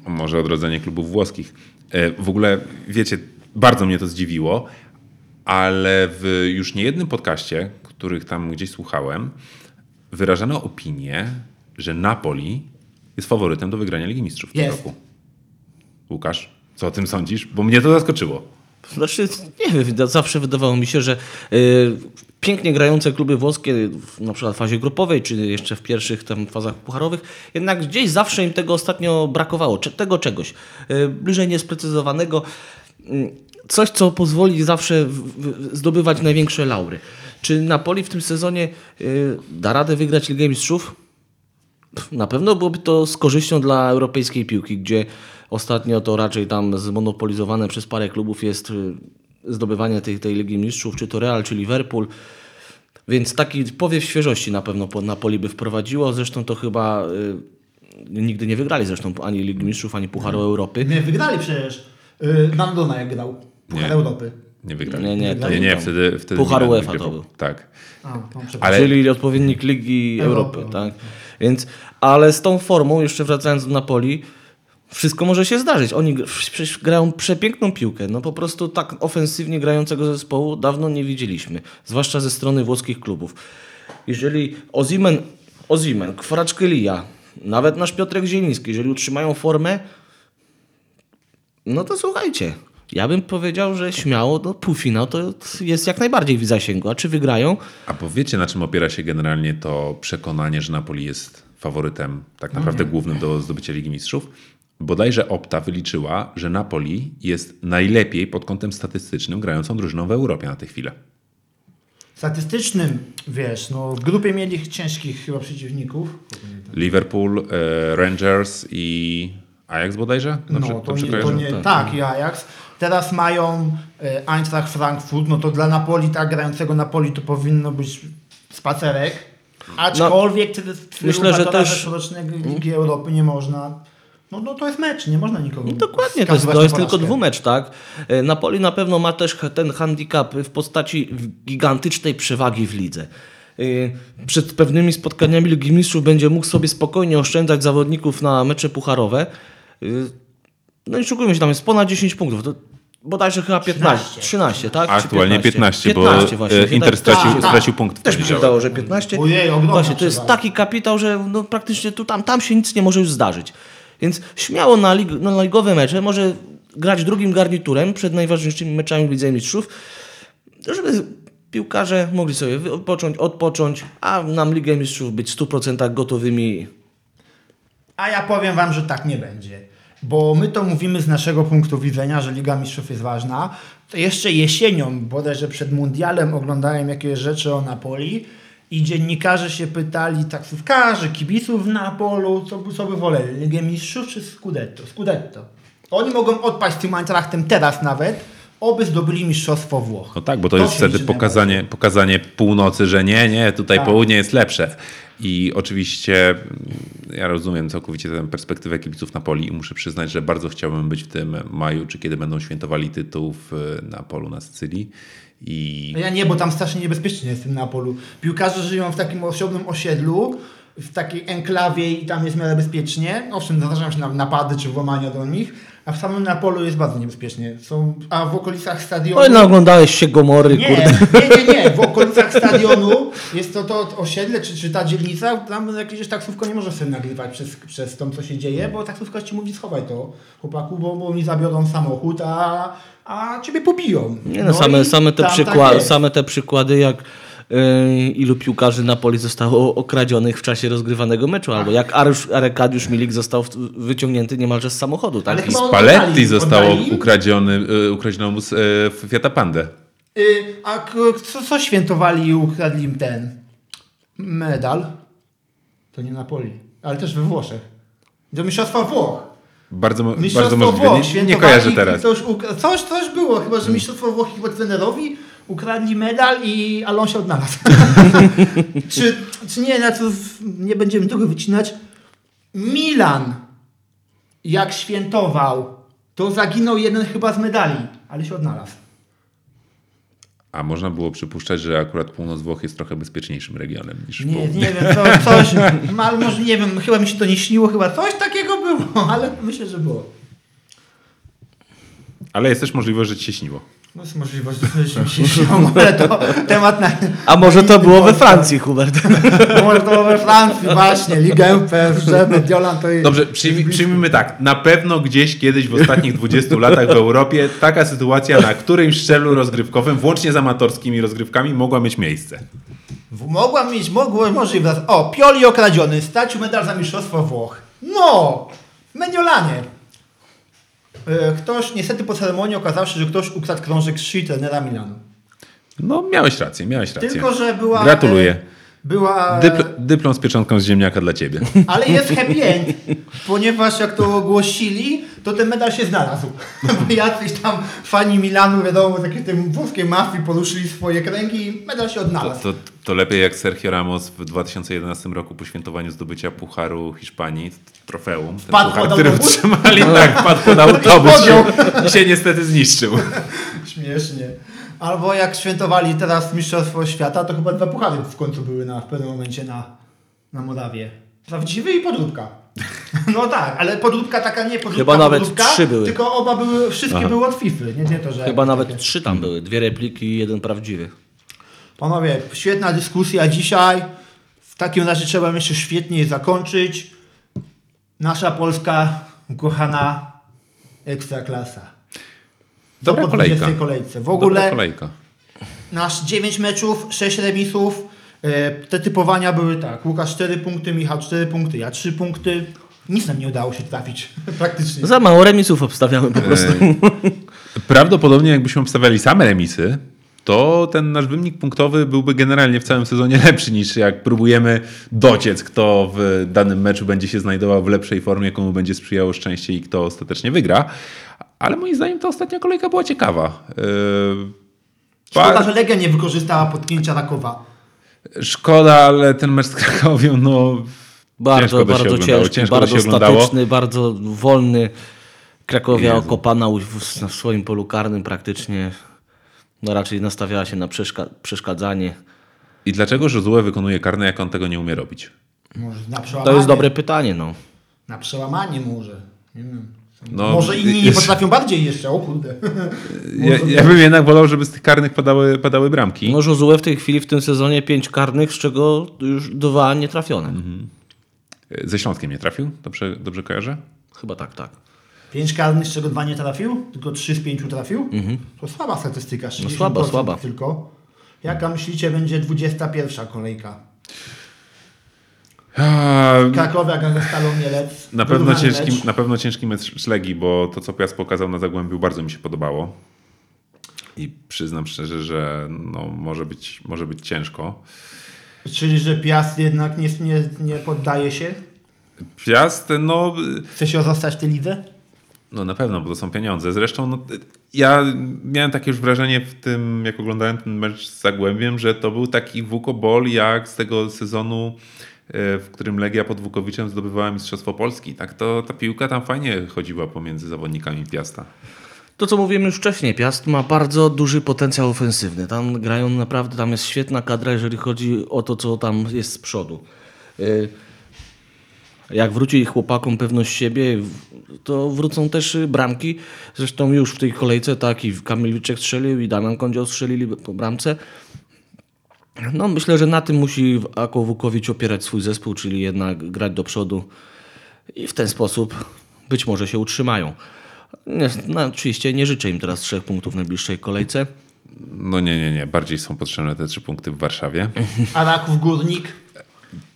Może odrodzenie klubów włoskich. E, W ogóle, wiecie, bardzo mnie to zdziwiło, ale w już niejednym podcaście, których tam gdzieś słuchałem, wyrażano opinię, że Napoli jest faworytem do wygrania Ligi Mistrzów w tym Jest. roku. Łukasz, co o tym sądzisz? Bo mnie to zaskoczyło. Znaczy, nie wiem, zawsze wydawało mi się, że y, pięknie grające kluby włoskie, na przykład w fazie grupowej, czy jeszcze w pierwszych tam fazach pucharowych, jednak gdzieś zawsze im tego ostatnio brakowało, cze- tego czegoś, y, bliżej niesprecyzowanego, coś, co pozwoli zawsze zdobywać największe laury. Czy Napoli w tym sezonie y, da radę wygrać Ligę Mistrzów? Na pewno byłoby to z korzyścią dla europejskiej piłki, gdzie ostatnio to raczej tam zmonopolizowane przez parę klubów jest y, zdobywanie tej, tej Ligi Mistrzów, czy to Real, czy Liverpool. Więc taki powiew świeżości na pewno po Napoli by wprowadziło. Zresztą to chyba y, nigdy nie wygrali zresztą ani Ligi Mistrzów, ani Pucharu Europy. Nie, wygrali przecież. Yy, Nandona jak grał. Puchar Nie. Europy. Nie wygrali. Nie, nie, to nie, nie wtedy, wtedy Puchar UEFA to był. Tak. A, no. Ale- Czyli odpowiednik Ligi Europy, Europy, tak? Więc, ale z tą formą, jeszcze wracając do Napoli, wszystko może się zdarzyć. Oni przecież grają przepiękną piłkę. No po prostu tak ofensywnie grającego zespołu dawno nie widzieliśmy. Zwłaszcza ze strony włoskich klubów. Jeżeli Ozimen, Ozimen Kwarackelia, nawet nasz Piotrek Zieliński, jeżeli utrzymają formę, no to słuchajcie. Ja bym powiedział, że śmiało no, półfinał to jest jak najbardziej w zasięgu. A czy wygrają? A powiecie, na czym opiera się generalnie to przekonanie, że Napoli jest faworytem, tak naprawdę głównym do zdobycia Ligi Mistrzów? bodajże Opta wyliczyła, że Napoli jest najlepiej pod kątem statystycznym grającą drużyną w Europie na tę chwilę. Statystycznym, wiesz, no w grupie mieli ciężkich chyba przeciwników. Liverpool, e, Rangers i Ajax bodajże? No, Dobrze- to nie, to nie, tak, i Ajax. Teraz mają e, Eintracht Frankfurt, no to dla Napoli, tak grającego Napoli to powinno być spacerek. Aczkolwiek no, myślę, że też- Ligi Europy nie można. No, no to jest mecz, nie można nikogo. Dokładnie, to jest, to na jest tylko dwumecz, tak? E, Napoli na pewno ma też ten handicap w postaci gigantycznej przewagi w lidze. E, Przed pewnymi spotkaniami Ligi Mistrzów będzie mógł sobie spokojnie oszczędzać zawodników na mecze pucharowe. E, No i szukujmy się, tam jest ponad 10 punktów. To bodajże chyba 15, 13. 13, tak? Aktualnie 15, 15 bo e, Inter Tak, stracił, tak, tak. stracił punkt w Też mi się wydało, że 15. Ojej, Właśnie, to jest taki kapitał, że no, praktycznie tu, tam, tam się nic nie może już zdarzyć. Więc śmiało na, lig, na ligowe mecze może grać drugim garniturem przed najważniejszymi meczami w Lidze Mistrzów, żeby piłkarze mogli sobie odpocząć, odpocząć, a nam Ligę Mistrzów być w 100% gotowymi. A ja powiem wam, że tak nie będzie. Bo my to mówimy z naszego punktu widzenia, że Liga Mistrzów jest ważna. To jeszcze jesienią, bodajże przed mundialem oglądałem jakieś rzeczy o Napoli i dziennikarze się pytali, taksówkarze, kibiców w Napolu, co, by- co by woleli, Ligę Mistrzów czy Scudetto? Scudetto. Oni mogą odpaść z tym Eintrachtem teraz nawet, oby zdobyli Mistrzostwo Włoch. No tak, bo to, To jest wtedy pokazanie, pokazanie północy, że nie, nie, tutaj Tak. południe jest lepsze. I oczywiście mm, ja rozumiem całkowicie tę perspektywę kibiców Napoli i muszę przyznać, że bardzo chciałbym być w tym maju, czy kiedy będą świętowali tytuł w, na polu na Sycylii. I No Ja nie, bo tam strasznie niebezpiecznie jest w tym Napolu. Piłkarze żyją w takim osobnym osiedlu, w takiej enklawie i tam jest w miarę bezpiecznie. Owszem, zdarzają się nam napady czy włamania do nich, a w samym Napolu jest bardzo niebezpiecznie. Są, a w okolicach stadionu... Oj, no oglądałeś się Gomory, nie, kurde. nie, nie, nie. W okolicach stadionu jest to, to osiedle, czy, czy ta dzielnica, tam jakieś taksówko nie może sobie nagrywać przez, przez to, co się dzieje, bo taksówkarz ci mówi, schowaj to, chłopaku, bo, bo mi zabiorą samochód, a, a ciebie pobiją. Nie no, same, i same, te tam tak przykłady, jest. same te przykłady, jak ilu piłkarzy Napoli zostało okradzionych w czasie rozgrywanego meczu, albo jak Arkadiusz Milik został wyciągnięty niemalże z samochodu. Tak? Ale I Spalletti zostało oddali? ukradziony, y, ukradziono mu z y, Fiata Pandę. Y, a co, co świętowali i ukradli im ten medal? To nie Napoli, ale też we Włoszech. Do Mistrzostwa Włoch. Bardzo, bardzo możliwe. Włoch. Nie, nie kojarzę teraz. Coś, coś było, chyba że Mistrzostwo Włoch chyba trenerowi ukradli medal i Alon się odnalazł. czy, czy nie, na co w- nie będziemy tego wycinać. Milan, jak świętował, to zaginął jeden chyba z medali, ale się odnalazł. A można było przypuszczać, że akurat północ Włoch jest trochę bezpieczniejszym regionem niż Nie, południe. nie wiem, co, coś, ale może nie wiem, chyba mi się to nie śniło, chyba coś takiego było, ale myślę, że było. Ale jest też możliwość, że ci się śniło. No jest możliwość, że mi się ale to temat na... A może to było we. Francji, Hubert? No Może to było we Francji, właśnie, Ligę PSG, Mediolan to jest... Dobrze, przyjmij, przyjmijmy tak. Na pewno gdzieś kiedyś w ostatnich 20 latach w Europie taka sytuacja na którymś szczeblu rozgrywkowym, włącznie z amatorskimi rozgrywkami, mogła mieć miejsce. Mogła mieć, mogło, możliwe. O, Pioli okradziony, stracił medal za mistrzostwo Włoch. No, w Mediolanie. E, Ktoś, niestety po ceremonii okazało się, że ktoś ukradł krążek szyi trenera Milanu. No, miałeś rację, miałeś rację. Tylko, że była... Gratuluję. Była... Dypl dyplom z pieczątką z ziemniaka dla ciebie. Ale jest happy end, ponieważ jak to ogłosili, to ten medal się znalazł. Bo jacyś tam fani Milanu, wiadomo, z jakiejś tej włoskiej mafii poruszyli swoje kręgi i medal się To, odnalazł. to, to lepiej jak Sergio Ramos w 2011 roku po świętowaniu zdobycia Pucharu Hiszpanii, trofeum, ten Wpadł puchar, który autobus? utrzymali, tak, wpadł pod autobus i się niestety zniszczył. Śmiesznie. Albo jak świętowali teraz Mistrzostwo Świata, to chyba dwa puchary w końcu były na, w pewnym momencie na, na Morawie. Prawdziwy i podróbka. No tak, ale podróbka taka nie podróbka, Chyba nawet podróbka, trzy były. Tylko oba były, wszystkie Aha. były od FIFA. Nie, nie to, że Chyba nawet takie. trzy tam były. Dwie repliki i jeden prawdziwy. Panowie, świetna dyskusja dzisiaj. W takim razie trzeba jeszcze świetnie zakończyć. Nasza Polska ukochana ekstraklasa. Dobra po kolejka. 20 kolejce. W Dobra ogóle kolejka. nasz 9 meczów, 6 remisów. E, Te typowania były tak. Łukasz 4 punkty, Michał 4 punkty, ja 3 punkty. Nic nam nie udało się trafić praktycznie. Za mało remisów obstawiamy po prostu. Prawdopodobnie jakbyśmy obstawiali same remisy, to ten nasz wynik punktowy byłby generalnie w całym sezonie lepszy niż jak próbujemy dociec, kto w danym meczu będzie się znajdował w lepszej formie, komu będzie sprzyjało szczęście i kto ostatecznie wygra. Ale moim zdaniem ta ostatnia kolejka była ciekawa. Yy, Szkoda, pa- że Legia nie wykorzystała potknięcia Rakowa. Szkoda, ale ten mecz z Krakowią, no Bardzo, Ciężko to bardzo oglądało, ciężki, ciężko to bardzo się oglądało. statyczny, bardzo wolny. Krakowia Jezu. okopana w, w swoim polu karnym praktycznie. No raczej nastawiała się na przeszka- przeszkadzanie. I dlaczego Josue wykonuje karne, jak on tego nie umie robić? Może na To przełamanie. jest dobre pytanie, no. Na przełamanie może. Nie wiem. No, może inni nie potrafią bardziej jeszcze, o kurde. Ja, ja bym jednak wolał, żeby z tych karnych padały, padały bramki. No Josue w tej chwili w tym sezonie pięć karnych, z czego już dwa nietrafione. Ze Śląskiem nie trafił? Dobrze, dobrze kojarzę? Chyba tak, tak. Pięć karnych, z czego dwa nie trafił? Tylko trzy z pięciu trafił? To słaba statystyka, 60% No słaba, słaba. tylko. Jaka myślicie będzie 21 kolejka? Krakowia, gra ze Stalą Mielec. Na pewno, ciężki, mecz. na pewno ciężki mecz Szlegi, bo to, co Piast pokazał na Zagłębiu, bardzo mi się podobało. I przyznam szczerze, że no, może, być, może być ciężko. Czyli, że Piast jednak nie, nie, nie poddaje się? Piast, no, Chce się zostać tej lidze? no na pewno, bo to są pieniądze. Zresztą no, ja miałem takie już wrażenie w tym, jak oglądałem ten mecz z Zagłębiem, że to był taki wukobol jak z tego sezonu, w którym Legia pod Wukowiczem zdobywała Mistrzostwo Polski. Tak to ta piłka tam fajnie chodziła pomiędzy zawodnikami Piasta. To, co mówiłem już wcześniej, Piast ma bardzo duży potencjał ofensywny. Tam grają naprawdę, tam jest świetna kadra, jeżeli chodzi o to, co tam jest z przodu. Y, Jak wróci chłopakom pewność siebie, to wrócą też bramki. Zresztą już w tej kolejce tak i Kamilwiczek strzelił i Damian Kądzioł strzelili po bramce. No myślę, że na tym musi Ako Wukowicz opierać swój zespół, czyli jednak grać do przodu i w ten sposób być może się utrzymają. Nie, no, oczywiście nie życzę im teraz trzech punktów w najbliższej kolejce. No nie, nie, nie. Bardziej są potrzebne te trzy punkty w Warszawie. A Raków Górnik?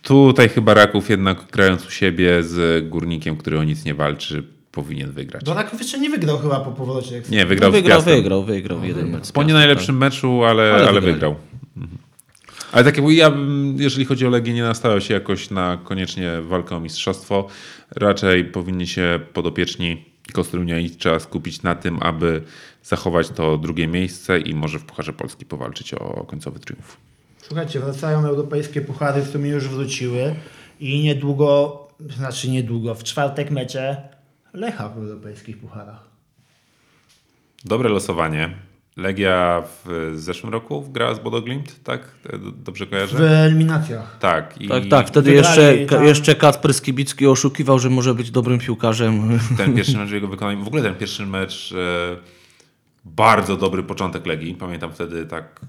Tutaj chyba Raków jednak grając u siebie z Górnikiem, który o nic nie walczy, powinien wygrać. Do Raków jeszcze nie wygrał chyba po powrocie. jak- Nie, wygrał, No, z wygrał, Piastem. wygrał, wygrał jeden mecz. z Po nie najlepszym meczu, ale, Ale ale, wygrał. Mhm. Ale tak jak mówię, ja bym, jeżeli chodzi o Legię, nie nastawiał się jakoś na koniecznie walkę o mistrzostwo. Raczej powinni się podopieczni Kostrunia i trzeba skupić na tym, aby zachować to drugie miejsce i może w Pucharze Polski powalczyć o końcowy triumf. Słuchajcie, wracają europejskie puchary, w sumie już wróciły i niedługo, znaczy niedługo, w czwartek mecze Lecha w europejskich pucharach. Dobre losowanie. Legia w zeszłym roku grała z Bodo Glimt, tak? Dobrze kojarzę? W eliminacjach. Tak. I Tak, tak. Wtedy Wygrali jeszcze, tam- jeszcze Kacper Skibicki oszukiwał, że może być dobrym piłkarzem. ten pierwszy mecz w jego wykonaniu, w ogóle ten pierwszy mecz, e, bardzo dobry początek Legii. Pamiętam wtedy tak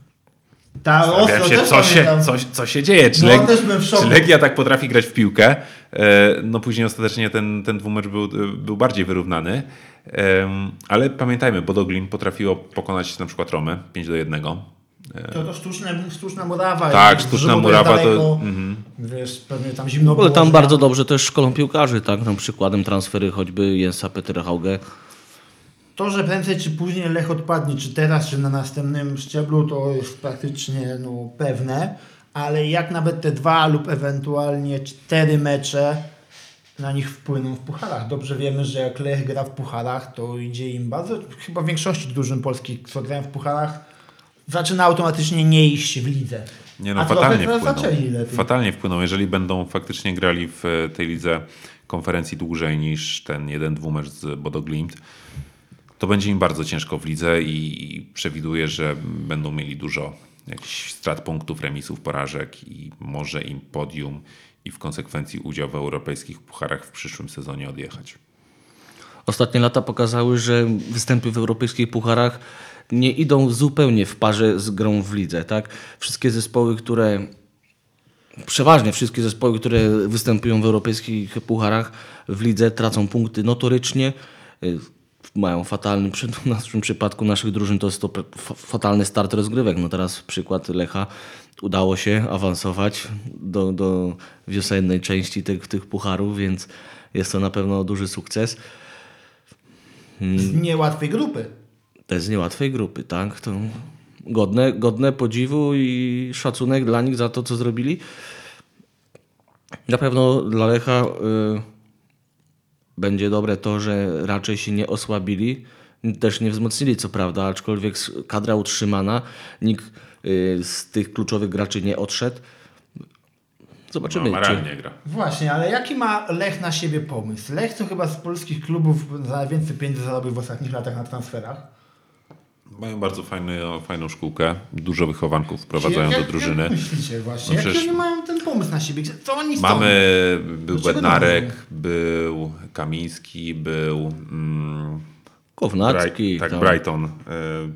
Ta ostro się, co się, co, co się dzieje. Czy, No, Leg- też byłem w szoku. czy Legia tak potrafi grać w piłkę? E, No później ostatecznie ten, ten dwumecz był, był bardziej wyrównany. Ale pamiętajmy, Bodo Glimt potrafiło pokonać na przykład Romę 5 do 1. To, to sztuczne, sztuczna murawa. Tak, sztuczna murawa to- mhm. Wiesz, pewnie tam zimno było, tam że bardzo dobrze też szkolą piłkarzy, tak? Tam przykładem transfery choćby Jensa Peterhauge. To, że prędzej czy później Lech odpadnie, czy teraz, czy na następnym szczeblu, to jest praktycznie no, pewne. Ale jak nawet te dwa lub ewentualnie cztery mecze na nich wpłyną w pucharach. Dobrze wiemy, że jak Lech gra w pucharach, to idzie im bardzo, chyba w większości drużyn polskich, co grają w pucharach, zaczyna automatycznie nie iść w lidze. Nie no, A fatalnie teraz wpłyną. Fatalnie wpłyną, jeżeli będą faktycznie grali w e, tej lidze konferencji dłużej niż ten jeden dwumecz z Bodo Glimt. To będzie im bardzo ciężko w lidze i i przewiduję, że będą mieli dużo jakichś strat punktów, remisów, porażek i może im podium i w konsekwencji udział w europejskich pucharach w przyszłym sezonie odjechać. Ostatnie lata pokazały, że występy w europejskich pucharach nie idą zupełnie w parze z grą w lidze. Tak? Wszystkie zespoły, które przeważnie wszystkie zespoły, które występują w europejskich pucharach w lidze tracą punkty notorycznie. Mają fatalny, przy w naszym przypadku naszych drużyn to jest to fatalny start rozgrywek. No teraz przykład Lecha udało się awansować do, do wiosennej części tych, tych pucharów, więc jest to na pewno duży sukces. Z niełatwej grupy. To jest z niełatwej grupy, tak? To godne, godne podziwu i szacunek dla nich za to, co zrobili. Na pewno dla Lecha y, będzie dobre to, że raczej się nie osłabili, też nie wzmocnili, co prawda, aczkolwiek kadra utrzymana, nikt y, z tych kluczowych graczy nie odszedł. Zobaczymy, No, czy, gra. Właśnie, ale jaki ma Lech na siebie pomysł? Lech to chyba z polskich klubów za najwięcej pieniędzy zarobił w ostatnich latach na transferach. Mają bardzo fajny, fajną szkółkę. Dużo wychowanków wprowadzają Jak- do jak- drużyny. Jak myślicie właśnie? No przecież- oni mają ten pomysł na siebie? Co oni chcą? Mamy, był Dlaczego Bednarek, był Kamiński, był mm, Kownacki, tak, tam, Brighton,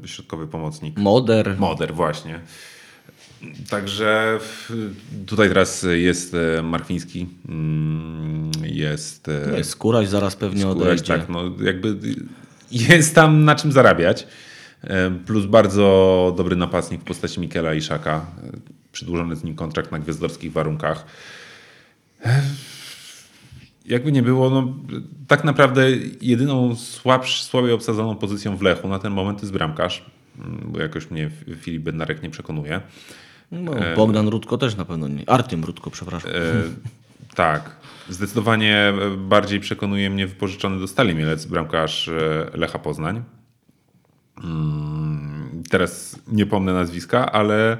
y, środkowy pomocnik. Moder, Moder, właśnie. Także w- tutaj teraz jest e, Markwiński, mm, jest, e, jest Skóraś zaraz pewnie Skóraś, odejdzie. tak, no jakby jest tam na czym zarabiać. Plus bardzo dobry napastnik w postaci Mikela Iszaka. E, Przedłużony z nim kontrakt na gwiazdorskich warunkach. Jakby nie było, no, tak naprawdę jedyną słabsz, słabiej obsadzoną pozycją w Lechu na ten moment jest bramkarz, mm, bo jakoś mnie Filip Bednarek nie przekonuje. No, Bogdan Rudko też na pewno nie. Artym Rudko, przepraszam. E, tak. Zdecydowanie e, bardziej przekonuje mnie wypożyczony do Stali Mielec bramkarz e, Lecha Poznań. Mm, Teraz nie pomnę nazwiska, ale,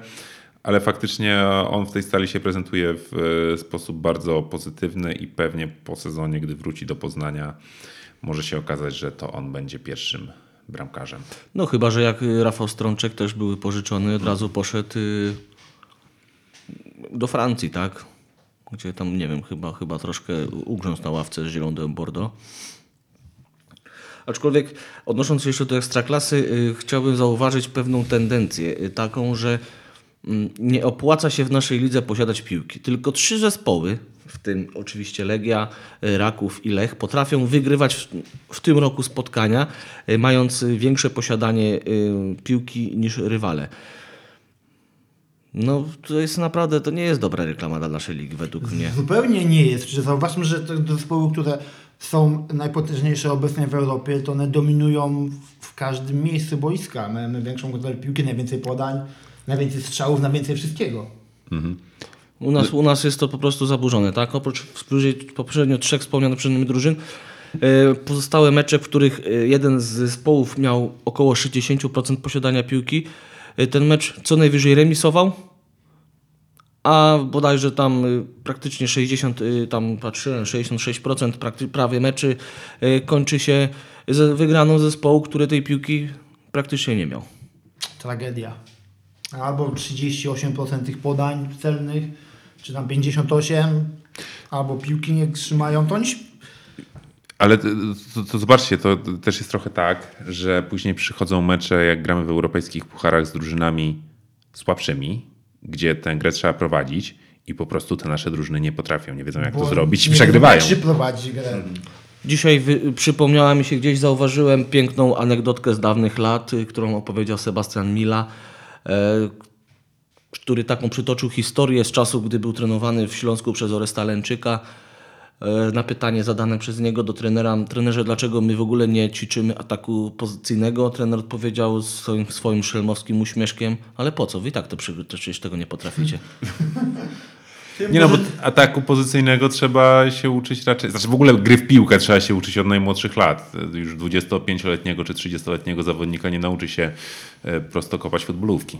ale faktycznie on w tej stali się prezentuje w e, sposób bardzo pozytywny i pewnie po sezonie, gdy wróci do Poznania, może się okazać, że to on będzie pierwszym bramkarzem. No chyba, że jak Rafał Strączek też był pożyczony, od razu poszedł y, do Francji, tak? Gdzie tam, nie wiem, chyba, chyba troszkę ugrzązł na ławce z Zielonym Bordeaux. Aczkolwiek odnosząc się jeszcze do Ekstraklasy, y, chciałbym zauważyć pewną tendencję, y, taką, że mm, nie opłaca się w naszej lidze posiadać piłki. Tylko trzy zespoły, w tym oczywiście Legia, y, Raków i Lech, potrafią wygrywać w, w tym roku spotkania, mając większe posiadanie piłki niż rywale. No, to jest naprawdę, to nie jest dobra reklama dla naszej ligi, według mnie. Zupełnie nie jest. Zauważmy, że te zespoły, które są najpotężniejsze obecnie w Europie, to one dominują w każdym miejscu boiska. Mają największą kontrolę piłki, najwięcej podań, najwięcej strzałów, najwięcej wszystkiego. U nas, u nas jest to po prostu zaburzone, tak? Oprócz poprzednio trzech wspomnianych przed nami drużyn, e, pozostałe mecze, w których e, jeden z zespołów miał około 60% posiadania piłki, e, ten mecz co najwyżej remisował, a bodajże tam e, praktycznie 60, e, tam patrzyłem, 66% prakty, prawie meczy e, kończy się z wygraną zespołu, który tej piłki praktycznie nie miał. Tragedia. Albo 38% tych podań celnych, czy tam 58%, albo piłki nie trzymają. To oni Ale to, to, to zobaczcie, to też jest trochę tak, że później przychodzą mecze, jak gramy w europejskich pucharach z drużynami słabszymi, gdzie tę grę trzeba prowadzić i po prostu te nasze drużyny nie potrafią, nie wiedzą jak to Bo zrobić i przegrywają. się prowadzi grę. Dzisiaj wy, przypomniała mi się gdzieś, zauważyłem piękną anegdotkę z dawnych lat, y, którą opowiedział Sebastian Mila, e, który taką przytoczył historię z czasu, gdy był trenowany w Śląsku przez Oresta Lęczyka. E, na pytanie zadane przez niego do trenera, trenerze, dlaczego my w ogóle nie ćwiczymy ataku pozycyjnego, trener odpowiedział swoim, swoim szelmowskim uśmieszkiem, ale po co, wy i tak to, przecież tego nie potraficie. Nie no, bo ataku pozycyjnego trzeba się uczyć raczej, znaczy w ogóle gry w piłkę trzeba się uczyć od najmłodszych lat. Już 25-letniego czy 30-letniego zawodnika nie nauczy się e, prosto kopać futbolówki.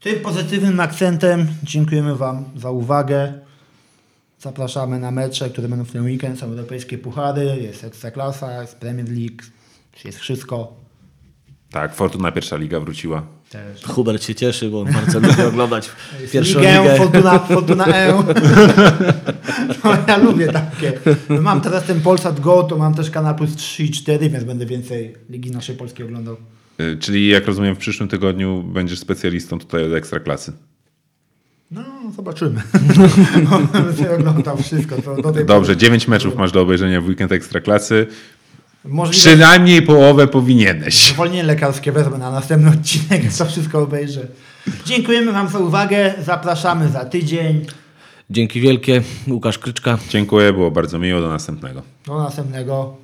Tym pozytywnym akcentem dziękujemy Wam za uwagę. Zapraszamy na mecze, które będą w ten weekend. Są europejskie puchary, jest Ekstraklasa, jest Premier League, jest wszystko. Tak, Fortuna pierwsza liga wróciła. Też. Hubert się cieszy, bo on bardzo lubi oglądać pierwszą Ligę, ligę. Fortuna, Fortuna E. No, ja lubię takie. Mam teraz ten Polsat Go, to mam też Kanal Plus 3 i 4, więc będę więcej Ligi naszej Polskiej oglądał. E, Czyli jak rozumiem w przyszłym tygodniu będziesz specjalistą tutaj od Ekstraklasy. No, zobaczymy. Będę sobie oglądał wszystko. To do tej Dobrze, pory. 9 meczów masz do obejrzenia w weekend Ekstraklasy. Możliwe, Przynajmniej połowę powinieneś. zwolnienie lekarskie wezmę na następny odcinek, to wszystko obejrzę. Dziękujemy Wam za uwagę. Zapraszamy za tydzień. Dzięki wielkie. Łukasz Kryczka. Dziękuję, było bardzo miło. Do następnego. Do następnego.